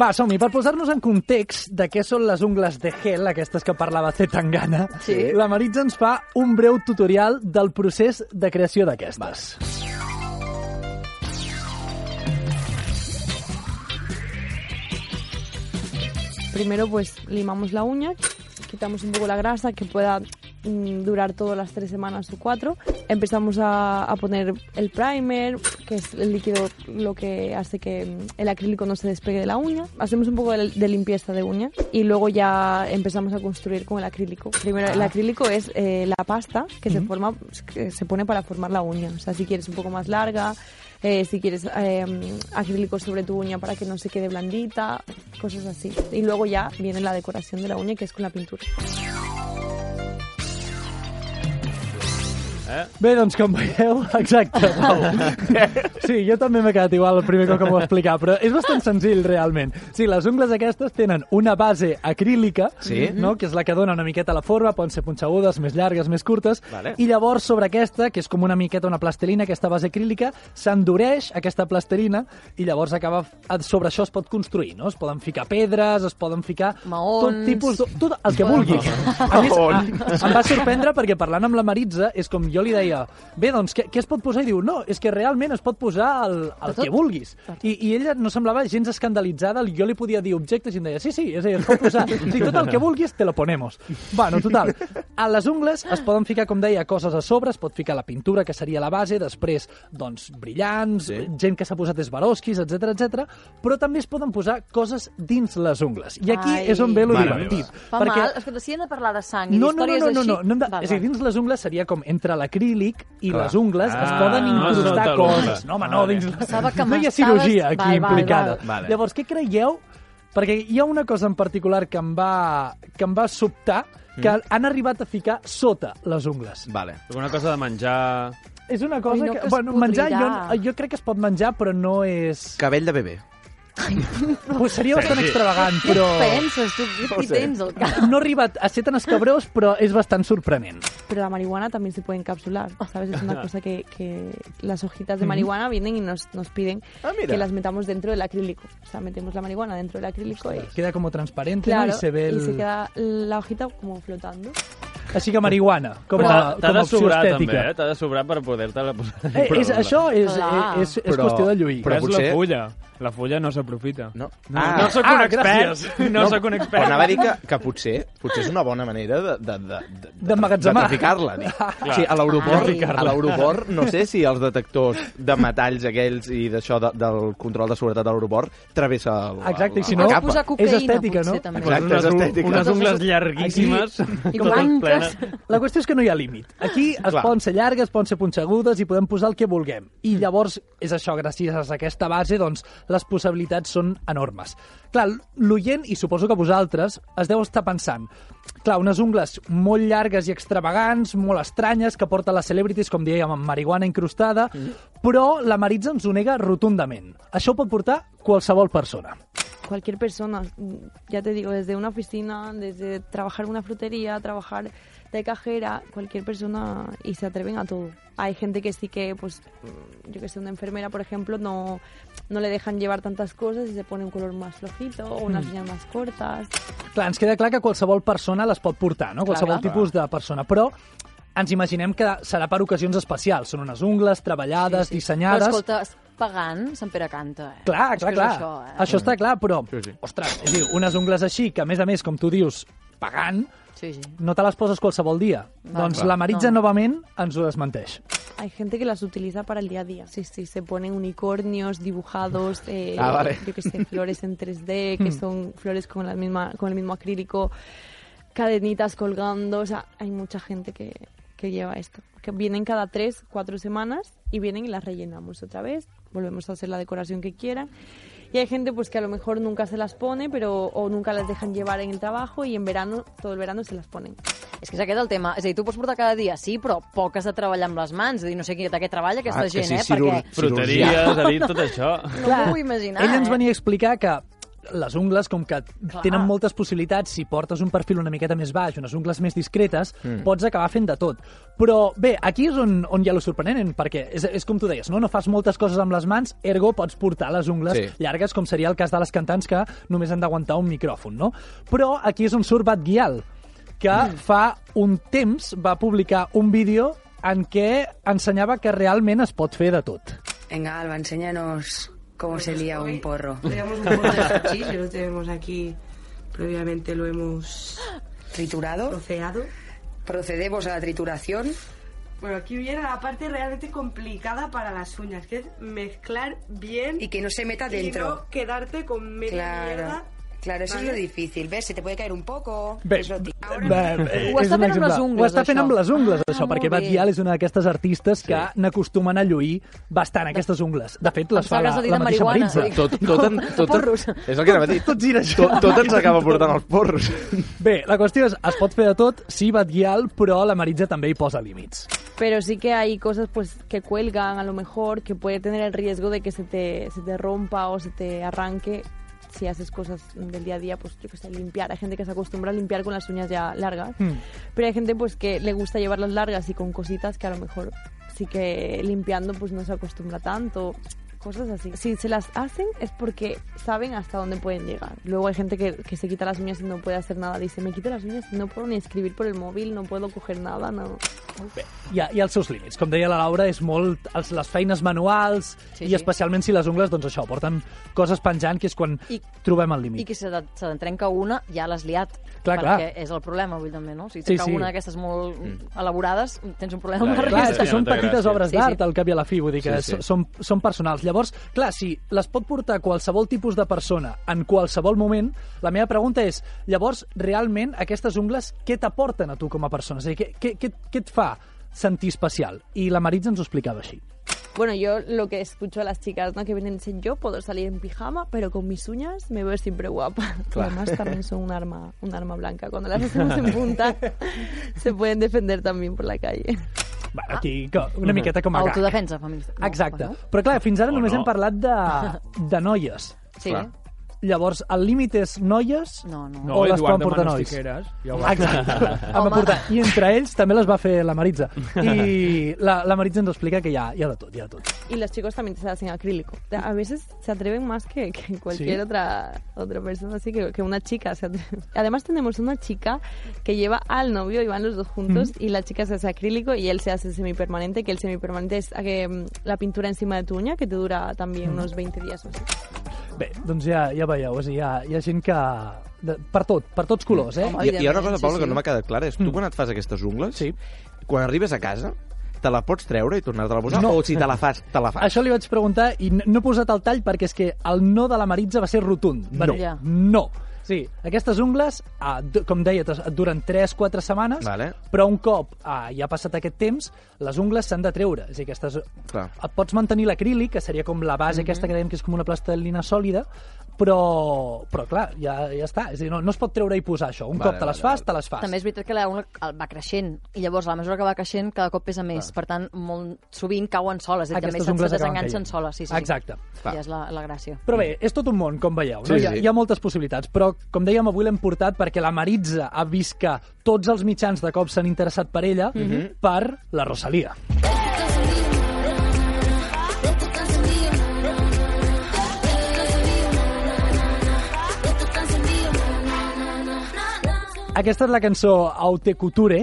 Va, som-hi. Per posar-nos en context de què són les ungles de gel, aquestes que parlava Zetangana, Sí. la Maritza ens fa un breu tutorial del procés de creació d'aquestes. Primero pues limamos la uña, quitamos un poco la grasa que pueda durar todas las tres semanas o cuatro. Empezamos a, a poner el primer, que es el líquido lo que hace que mm, el acrílico no se despegue de la uña. Hacemos un poco de, de limpieza de uña y luego ya empezamos a construir con el acrílico. Primero el Ah. acrílico es eh, la pasta que se forma, que se pone para formar la uña. O sea, si quieres un poco más larga, eh, si quieres eh, acrílico sobre tu uña para que no se quede blandita, cosas así. Y luego ya viene la decoración de la uña, que es con la pintura. Eh? Bé, doncs com veieu, exacte, Pau. Sí, jo també m'he quedat igual el primer cop que m'ho va explicar, però és bastant senzill, realment. Sí, les ungles aquestes tenen una base acrílica, Sí. no? que és la que dona una miqueta la forma, poden ser punxegudes, més llargues, més curtes, Vale. i llavors sobre aquesta, que és com una miqueta una plastelina, aquesta base acrílica, s'endureix aquesta plastelina i llavors acaba sobre això es pot construir, no? Es poden ficar pedres, es poden ficar Maons. tot tipus, de, tot el que vulguis. A més, Maons. em va sorprendre perquè parlant amb la Maritza és com jo li deia, bé, doncs què, què es pot posar? I diu, no, és que realment es pot posar el, el que vulguis. I, I ella no semblava gens escandalitzada, jo li podia dir objectes i em deia, sí, sí, és a dir, es pot posar, sí, tot el que vulguis te lo ponemos. Bueno, total, a les ungles es poden ficar, com deia, coses a sobre, es pot ficar la pintura, que seria la base, després, doncs, brillants, sí. gent que s'ha posat esbarosquis, etc etc. però també es poden posar coses dins les ungles. I aquí Ai. és on ve lo divertit. Fa mal. Escolta, si hem de parlar de sang i No, no, no, d'històries no, no, així... no, no, hem de, Va, és a dir, va. dins les ungles seria com entre l'acrílic i Clar. les ungles es Ah, poden no es incrustar nota l'ungla. coses. No, home, no, dins... Que no hi ha cirurgia aquí Val, val, implicada. val. Vale. Llavors, què creieu? Perquè hi ha una cosa en particular que em va, que em va sobtar, que han arribat a ficar sota les ungles. Vale. Una cosa de menjar... És una cosa Ai, no, que... que Bueno, menjar, jo, jo crec que es pot menjar, però no és... Cabell de bebè. Pues seria bastant Sí. extravagant, Què però... penses, tu? Què No tens al cap? No ha arribat a ser tan escabrós, però és bastant sorprenent. Pero la marihuana también se puede encapsular, ¿sabes? Es una cosa que, que las hojitas de Ujú. marihuana vienen y nos, nos piden Ah, mira. que las metamos dentro del acrílico. O sea, metemos la marihuana dentro del acrílico y... Queda como transparente, Claro, no? I se ve el... y se queda la hojita como flotando. Així que marihuana, com a, com a de opció sobrar, també, estètica. eh? T'ha de sobrar per poder-te-la posar. Eh, és, això és, Clar. és, és, és Però- qüestió de lluir. Però Però és potser- la fulla. La fulla no s'aprofita. No. No, Ah. no sóc Ah, un expert. gràcies. No, sóc un expert. Però anava a dir que, que potser, potser és una bona manera de, de, de, de, D'emmagatzemar. de traficar-la. dic. O sigui, a l'aeroport, Ai. a l'aeroport, no sé si els detectors de metalls aquells i d'això de, del control de seguretat de l'aeroport travessa el, Exacte, i si la no, capa. posar cocaïna, és estètica, potser, no? Exacte, és estètica. unes ungles llarguíssimes. I blanques. Plenes. La qüestió és que no hi ha límit. Aquí es Clar. poden ser llargues, poden ser punxegudes i podem posar el que vulguem. I llavors, és això, gràcies a aquesta base, doncs, les possibilitats són enormes. Clar, l'oient, i suposo que vosaltres, es deu estar pensant, clar, unes ungles molt llargues i extravagants, molt estranyes, que porten les celebrities, com dèiem, amb marihuana incrustada, però la Maritza ens ho nega rotundament. Això ho pot portar qualsevol persona. Cualquier persona, ya te digo, desde una oficina, desde trabajar en una frutería, trabajar de cajera, cualquier persona y se atreven a todo. Hay gente que sí que, pues, mm, yo que sé, una enfermera, por ejemplo, no, no le dejan llevar tantas cosas y se pone un color más flojito o unas uñas más cortas. Clar, ens queda clar que qualsevol persona les pot portar, no? Qualsevol clar. tipus de persona, però ens imaginem que serà per ocasions especials. Són unes ungles treballades, Sí, sí. dissenyades... Però escolta, pagant, Sant Pere canta, eh? Clar, clar, clar. Això, eh? això està clar, però, Sí, sí. ostres, és dir, unes ungles així, que a més a més, com tu dius, pagant, Sí, sí. no te les poses qualsevol dia. Va, doncs la Maritza No. novament ens ho desmenteix. Hay gente que las utiliza para el día a día. Sí, sí, se ponen unicornios dibujados, eh, Ah, vale. yo que sé, flores en 3D, que Hmm. son flores con, la misma, con el mismo acrílico, cadenitas colgando. O sea, hay mucha gente que, que lleva esto. Que vienen cada tres, cuatro semanas y vienen y las rellenamos otra vez. Volvemos a hacer la decoración que quieran. Y hay gente pues que a lo mejor nunca se las pone, pero o nunca las dejan llevar en el trabajo y en verano, todo el verano se las ponen. És que és aquest el tema. És a dir, tu pots portar cada dia, sí, però poc has de treballar amb les mans. És a dir, no sé de què treballa aquesta Ah, que gent, sí, eh? cirur- Perquè... Fruteries, ha dit tot això. No m'ho vull imaginar, Ell ens eh? venia a explicar que les ungles, com que Clar. tenen moltes possibilitats, si portes un perfil una miqueta més baix, unes ungles més discretes, Mm. pots acabar fent de tot. Però bé, aquí és on, on hi ha lo sorprenent, perquè és, és com tu deies, no? no fas moltes coses amb les mans, ergo pots portar les ungles Sí. llargues, com seria el cas de les cantants que només han d'aguantar un micròfon, no? Però aquí és on surt Bat Guial, que Mm. fa un temps va publicar un vídeo en què ensenyava que realment es pot fer de tot. Venga, Alba, enséñanos cómo se lía un porro. Tenemos un porro de hachís, lo tenemos aquí. Previamente lo hemos ¿Triturado? troceado. Procedemos a la trituración. Bueno, aquí viene la parte realmente complicada para las uñas, que es mezclar bien Y que no se meta y dentro. no quedarte con media Claro. mierda. Claro, eso ¿vale? es lo difícil. ¿Ves? Se te puede caer un poco. Bé, Es lo ti- Bé, eh, Ho és està fent amb les ungles, Ho està fent això. amb les ungles, Ah, això, perquè Bat bé. Gial és una d'aquestes artistes que n'acostumen a lluir bastant aquestes ungles. De fet, les fa Pensava que la, la de mateixa marihuana. Maritza. Tot, tot, en, tot, Porros. És el que anava a dir. Tot gira això. Tot, tot ens acaba portant els porros. Bé, la qüestió és, es pot fer de tot, sí, Bat Gial, però la Maritza també hi posa límits. Pero sí que hay cosas pues que cuelgan a lo mejor, que puede tener el riesgo de que se te, se te rompa o se te arranque si haces cosas del día a día, pues yo que sé, limpiar. Hay gente que se acostumbra a limpiar con las uñas ya largas, Mm. pero hay gente pues que le gusta llevarlas largas y con cositas que a lo mejor sí que limpiando pues no se acostumbra tanto. Cosas así. Si se las hacen es porque saben hasta dónde pueden llegar. Luego hay gente que, que se quita las uñas y no puede hacer nada. Dice, me quito las uñas y no puedo ni escribir por el móvil, no puedo coger nada, no. Hi ha, hi ha els seus límits. Com deia la Laura, és molt els, les feines manuals Sí, i sí. especialment si les ungles, doncs això, porten coses penjant, que és quan I- trobem el límit. I que se se te'n trenca una, ja l'has liat. Clar, perquè clar. és el problema, vull també, no? Si Sí, sí. una d'aquestes molt elaborades, tens un problema Clar, amb la clar, és resta. que són petites obres Sí, d'art, sí. al cap i a la fi, vull dir que Sí, sí. sí, Són, són personals. Llavors, clar, si les pot portar qualsevol tipus de persona en qualsevol moment, la meva pregunta és, llavors, realment, aquestes ungles, què t'aporten a tu com a persona? És a dir, què, què, què, què et fa sentir especial? I la Maritza ens ho explicava així. Bueno, yo lo que escucho a las chicas, ¿no? Que vienen dicen, yo puedo salir en pijama, pero con mis uñas me veo siempre guapa. Claro. además también son un arma, un arma blanca. Cuando las hacemos en punta, se pueden defender también por la calle. Va, aquí, co- una miqueta com a gag. Autodefensa feminista. No, Exacte. bueno. Però clar, fins ara O només no. hem parlat de, de noies. Sí. Clar. Llavors, el límit és noies no, no. No, o les Eduard poden portar nois? Tijeras, ja va. Exacte. Home. I entre ells també les va fer la Maritza. I la, la Maritza ens explica que hi ha, hi ha de tot, hi ha de tot. Y los chicos también se hacen acrílico. A veces se atreven más que, que cualquier Sí. otra, otra persona, así que, que una chica se atreve. Además tenemos una chica que lleva al novio y van los dos juntos y la chica se hace acrílico y él se hace semipermanente, que el semipermanente es eh, la pintura encima de tu uña, que te dura también unos 20 días o así. Bé, doncs ja, ja veieu, és a dir, hi ha, hi ha gent que... De, per tot, per tots colors, eh? Home, Hi, hi ha una cosa, sí, Paula, sí. que no m'ha quedat clara. És tu Mm. quan et fas aquestes ungles, Sí. quan arribes a casa, te la pots treure i tornar-te-la a posar? No. O si te la fas, te la fas? Això li vaig preguntar i no he posat el tall perquè és que el no de la Maritza va ser rotund. Va No. dir, Ja. No. Sí, aquestes ungles, ah, com deia, et duren 3-4 setmanes, Vale. però un cop ah, ja ha passat aquest temps, les ungles s'han de treure. És a dir, aquestes... Clar. Et pots mantenir l'acrílic, que seria com la base aquesta que dèiem que és com una plastilina sòlida, però, però clar, ja, ja està. És a dir, no, no es pot treure i posar això. Un Vale, cop te les vale, fas, te les fas. També és veritat que la el- va creixent i llavors a la mesura que va creixent cada cop pesa més. Per tant, molt sovint cauen soles i també se desenganxen soles. Sí, sí, Exacte. Sí. Ja és la, la gràcia. Però bé, és tot un món, com veieu. No? Sí, hi, ha, sí. hi ha moltes possibilitats, però, com dèiem, avui l'hem portat perquè la Maritza ha vist que tots els mitjans de cop s'han interessat per ella per la Rosalia. Aquesta és la cançó Aute Couture,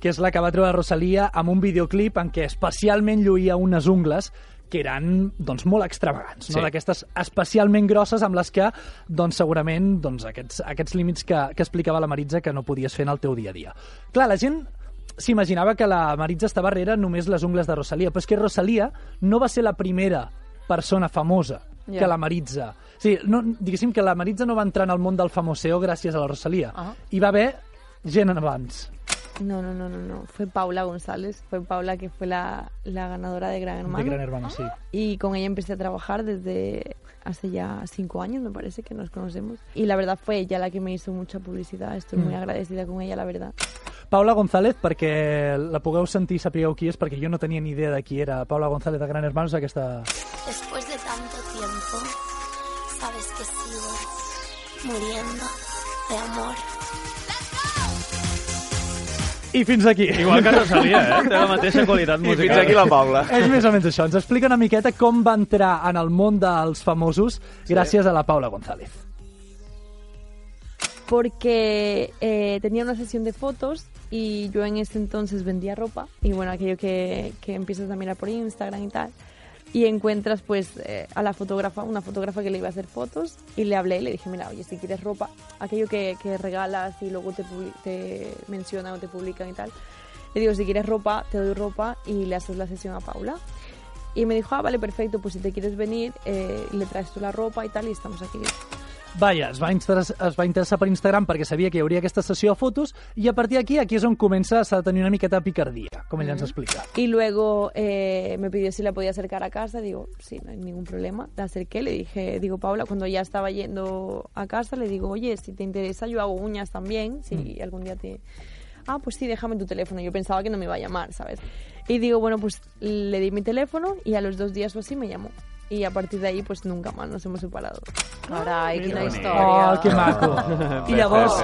que és la que va treure Rosalia amb un videoclip en què especialment lluïa unes ungles que eren doncs, molt extravagants, no? Sí. d'aquestes especialment grosses amb les que doncs, segurament doncs, aquests, aquests límits que, que explicava la Maritza que no podies fer en el teu dia a dia. Clar, la gent s'imaginava que la Maritza estava darrere només les ungles de Rosalia, però és que Rosalia no va ser la primera persona famosa Ja. que la Maritza... Sí, no, diguéssim que la Maritza no va entrar en el món del famoseo gràcies a la Rosalia. Ah. Hi va haver gent abans. No, no, no, no, no. Fue Paula González. Fue Paula que fue la, la ganadora de Gran Hermano. De Gran Hermano, sí. Y con ella empecé a trabajar desde hace ya cinco años, me parece que nos conocemos. Y la verdad fue ella la que me hizo mucha publicidad. Estoy muy Mm. agradecida con ella, la verdad. Paula González, perquè la pugueu sentir i sapigueu qui és, perquè jo no tenia ni idea de qui era Paula González de Gran Hermano, és aquesta... Después muriendo de amor. I fins aquí. Igual que Rosalia, eh? Té la mateixa qualitat I musical. fins aquí la Paula. És més o menys això. Ens explica una miqueta com va entrar en el món dels famosos gràcies a la Paula González. Porque eh, tenía una sesión de fotos y yo en ese entonces vendía ropa. Y bueno, aquello que, que empiezas a mirar por Instagram y tal. Y encuentras pues eh, a la fotógrafa, una fotógrafa que le iba a hacer fotos. Y le hablé y le dije, mira, oye, si quieres ropa, aquello que, que regalas y luego te, te mencionan o te publican y tal. Le digo, si quieres ropa, te doy ropa y le haces la sesión a Paula. Y me dijo, ah, vale, perfecto, pues si te quieres venir, eh, le traes tú la ropa y tal, y estamos aquí. Vaja, es va, es va interessar per Instagram perquè sabia que hi hauria aquesta sessió de fotos i a partir d'aquí, aquí és on comença a tenir una miqueta de picardia, com ella ens explica. Y luego eh, me pidió si la podía acercar a casa. Digo, sí, no hay ningún problema. La acerqué, le dije, digo, Paula, cuando ya estaba yendo a casa, le digo, oye, si te interesa, yo hago uñas también, si algún día te ah, pues sí, déjame tu teléfono. Yo pensaba que no me iba a llamar, ¿sabes? Y digo, bueno, pues le di mi teléfono y a los dos días o así me llamó. Y a partir de ahí, pues nunca más nos hemos separado. Carai, quina bonic. història. Oh, que maco. I llavors...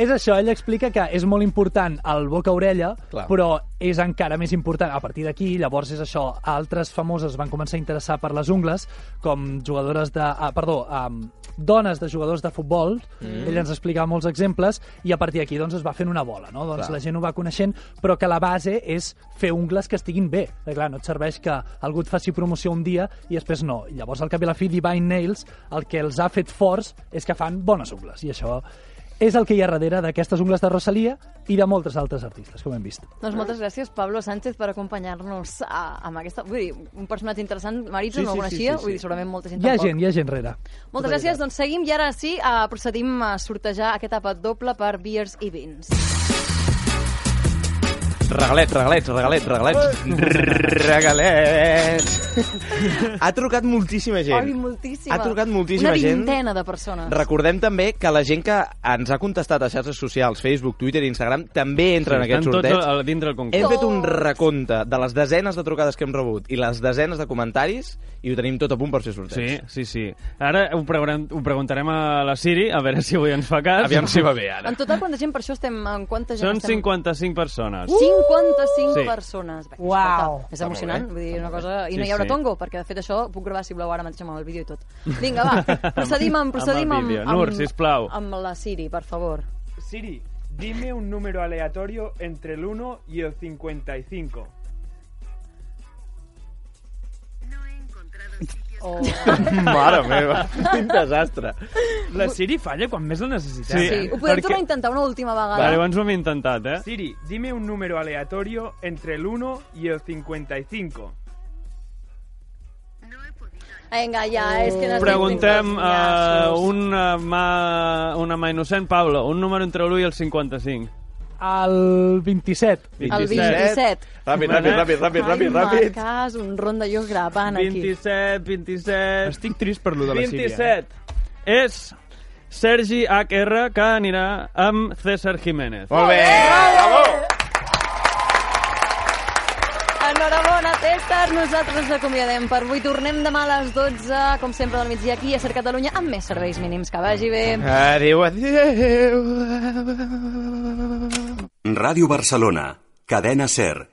és això, ell explica que és molt important el boca-orella, però és encara més important a partir d'aquí, llavors és això, altres famoses van començar a interessar per les ungles, com jugadores de... Ah, perdó, um, dones de jugadors de futbol, Mm. ell ens explicava molts exemples, i a partir d'aquí doncs, es va fent una bola, no? Doncs Clar. la gent ho va coneixent, però que la base és fer ungles que estiguin bé. Perquè, clar, no et serveix que algú et faci promoció un dia i després no. Llavors, al cap i la fi, Divine Nails, el que els ha fet forts és que fan bones ungles, i això és el que hi ha darrere d'aquestes ungles de Rosalia i de moltes altres artistes, com hem vist. Doncs moltes gràcies, Pablo Sánchez, per acompanyar-nos amb aquesta... Vull dir, un personatge interessant. Maritza Sí, no sí, el sí, coneixia, sí, sí. vull dir, segurament molta gent Hi ha tampoc. gent, hi ha gent rere. Moltes gràcies, doncs seguim i ara sí, eh, procedim a sortejar aquest àpat doble per Beers i Vins. Regalets, regalets, regalets, regalets. Regalets. ha trucat moltíssima gent. Ai, moltíssima. Ha trucat moltíssima Una gent. vintena de persones. Recordem també que la gent que ens ha contestat a xarxes socials, Facebook, Twitter i Instagram, també entra en aquest estan tots sorteig. al- dintre el concurs. Hem fet un recompte de les desenes de trucades que hem rebut i les desenes de comentaris i ho tenim tot a punt per fer sorteig. Sí, sí, sí. Ara ho, preguntem, ho preguntarem a la Siri, a veure si avui ens fa cas. Aviam si va bé, ara. En total, quanta gent per això estem... En quanta gent Són estem... 55 persones. 55 Sí. persones. Bé, Uau. escolta, és emocionant, vull dir, una cosa... I Sí, no hi haurà sí. tongo, perquè de fet això puc gravar, si voleu, ara mateix amb el vídeo i tot. Vinga, va, procedim amb, procedim Amb el vídeo. Nur, sisplau. amb la Siri, per favor. Siri, dime un número aleatorio entre el 1 y el 55. Oh. Mare meva, quin desastre. La Siri falla quan més la necessitem. Sí, Sí, ho podem tornar a intentar una última vegada? Vale, abans ho hem intentat, eh? Siri, dime un número aleatorio entre el 1 y el 55. Vinga, ja, és que n'estic Preguntem a llaços. una mà, una mà innocent, Pablo, un número entre l'1 i el 55. El 27. El 27. Ràpid, ràpid, ràpid, ràpid, ràpid, Ai, ràpid. Marcas, un rondalló gravant aquí. 27, 27... Estic trist per lo de la Siri, 27. És Sergi HR, que anirà amb César Jiménez. Molt bé, bravo! Enhorabona, César. Nosaltres ens acomiadem per avui. Tornem demà a les 12, com sempre, del migdia aquí a Ser Catalunya, amb més serveis mínims. Que vagi bé. Adéu, adéu. Ràdio Barcelona, cadena SER.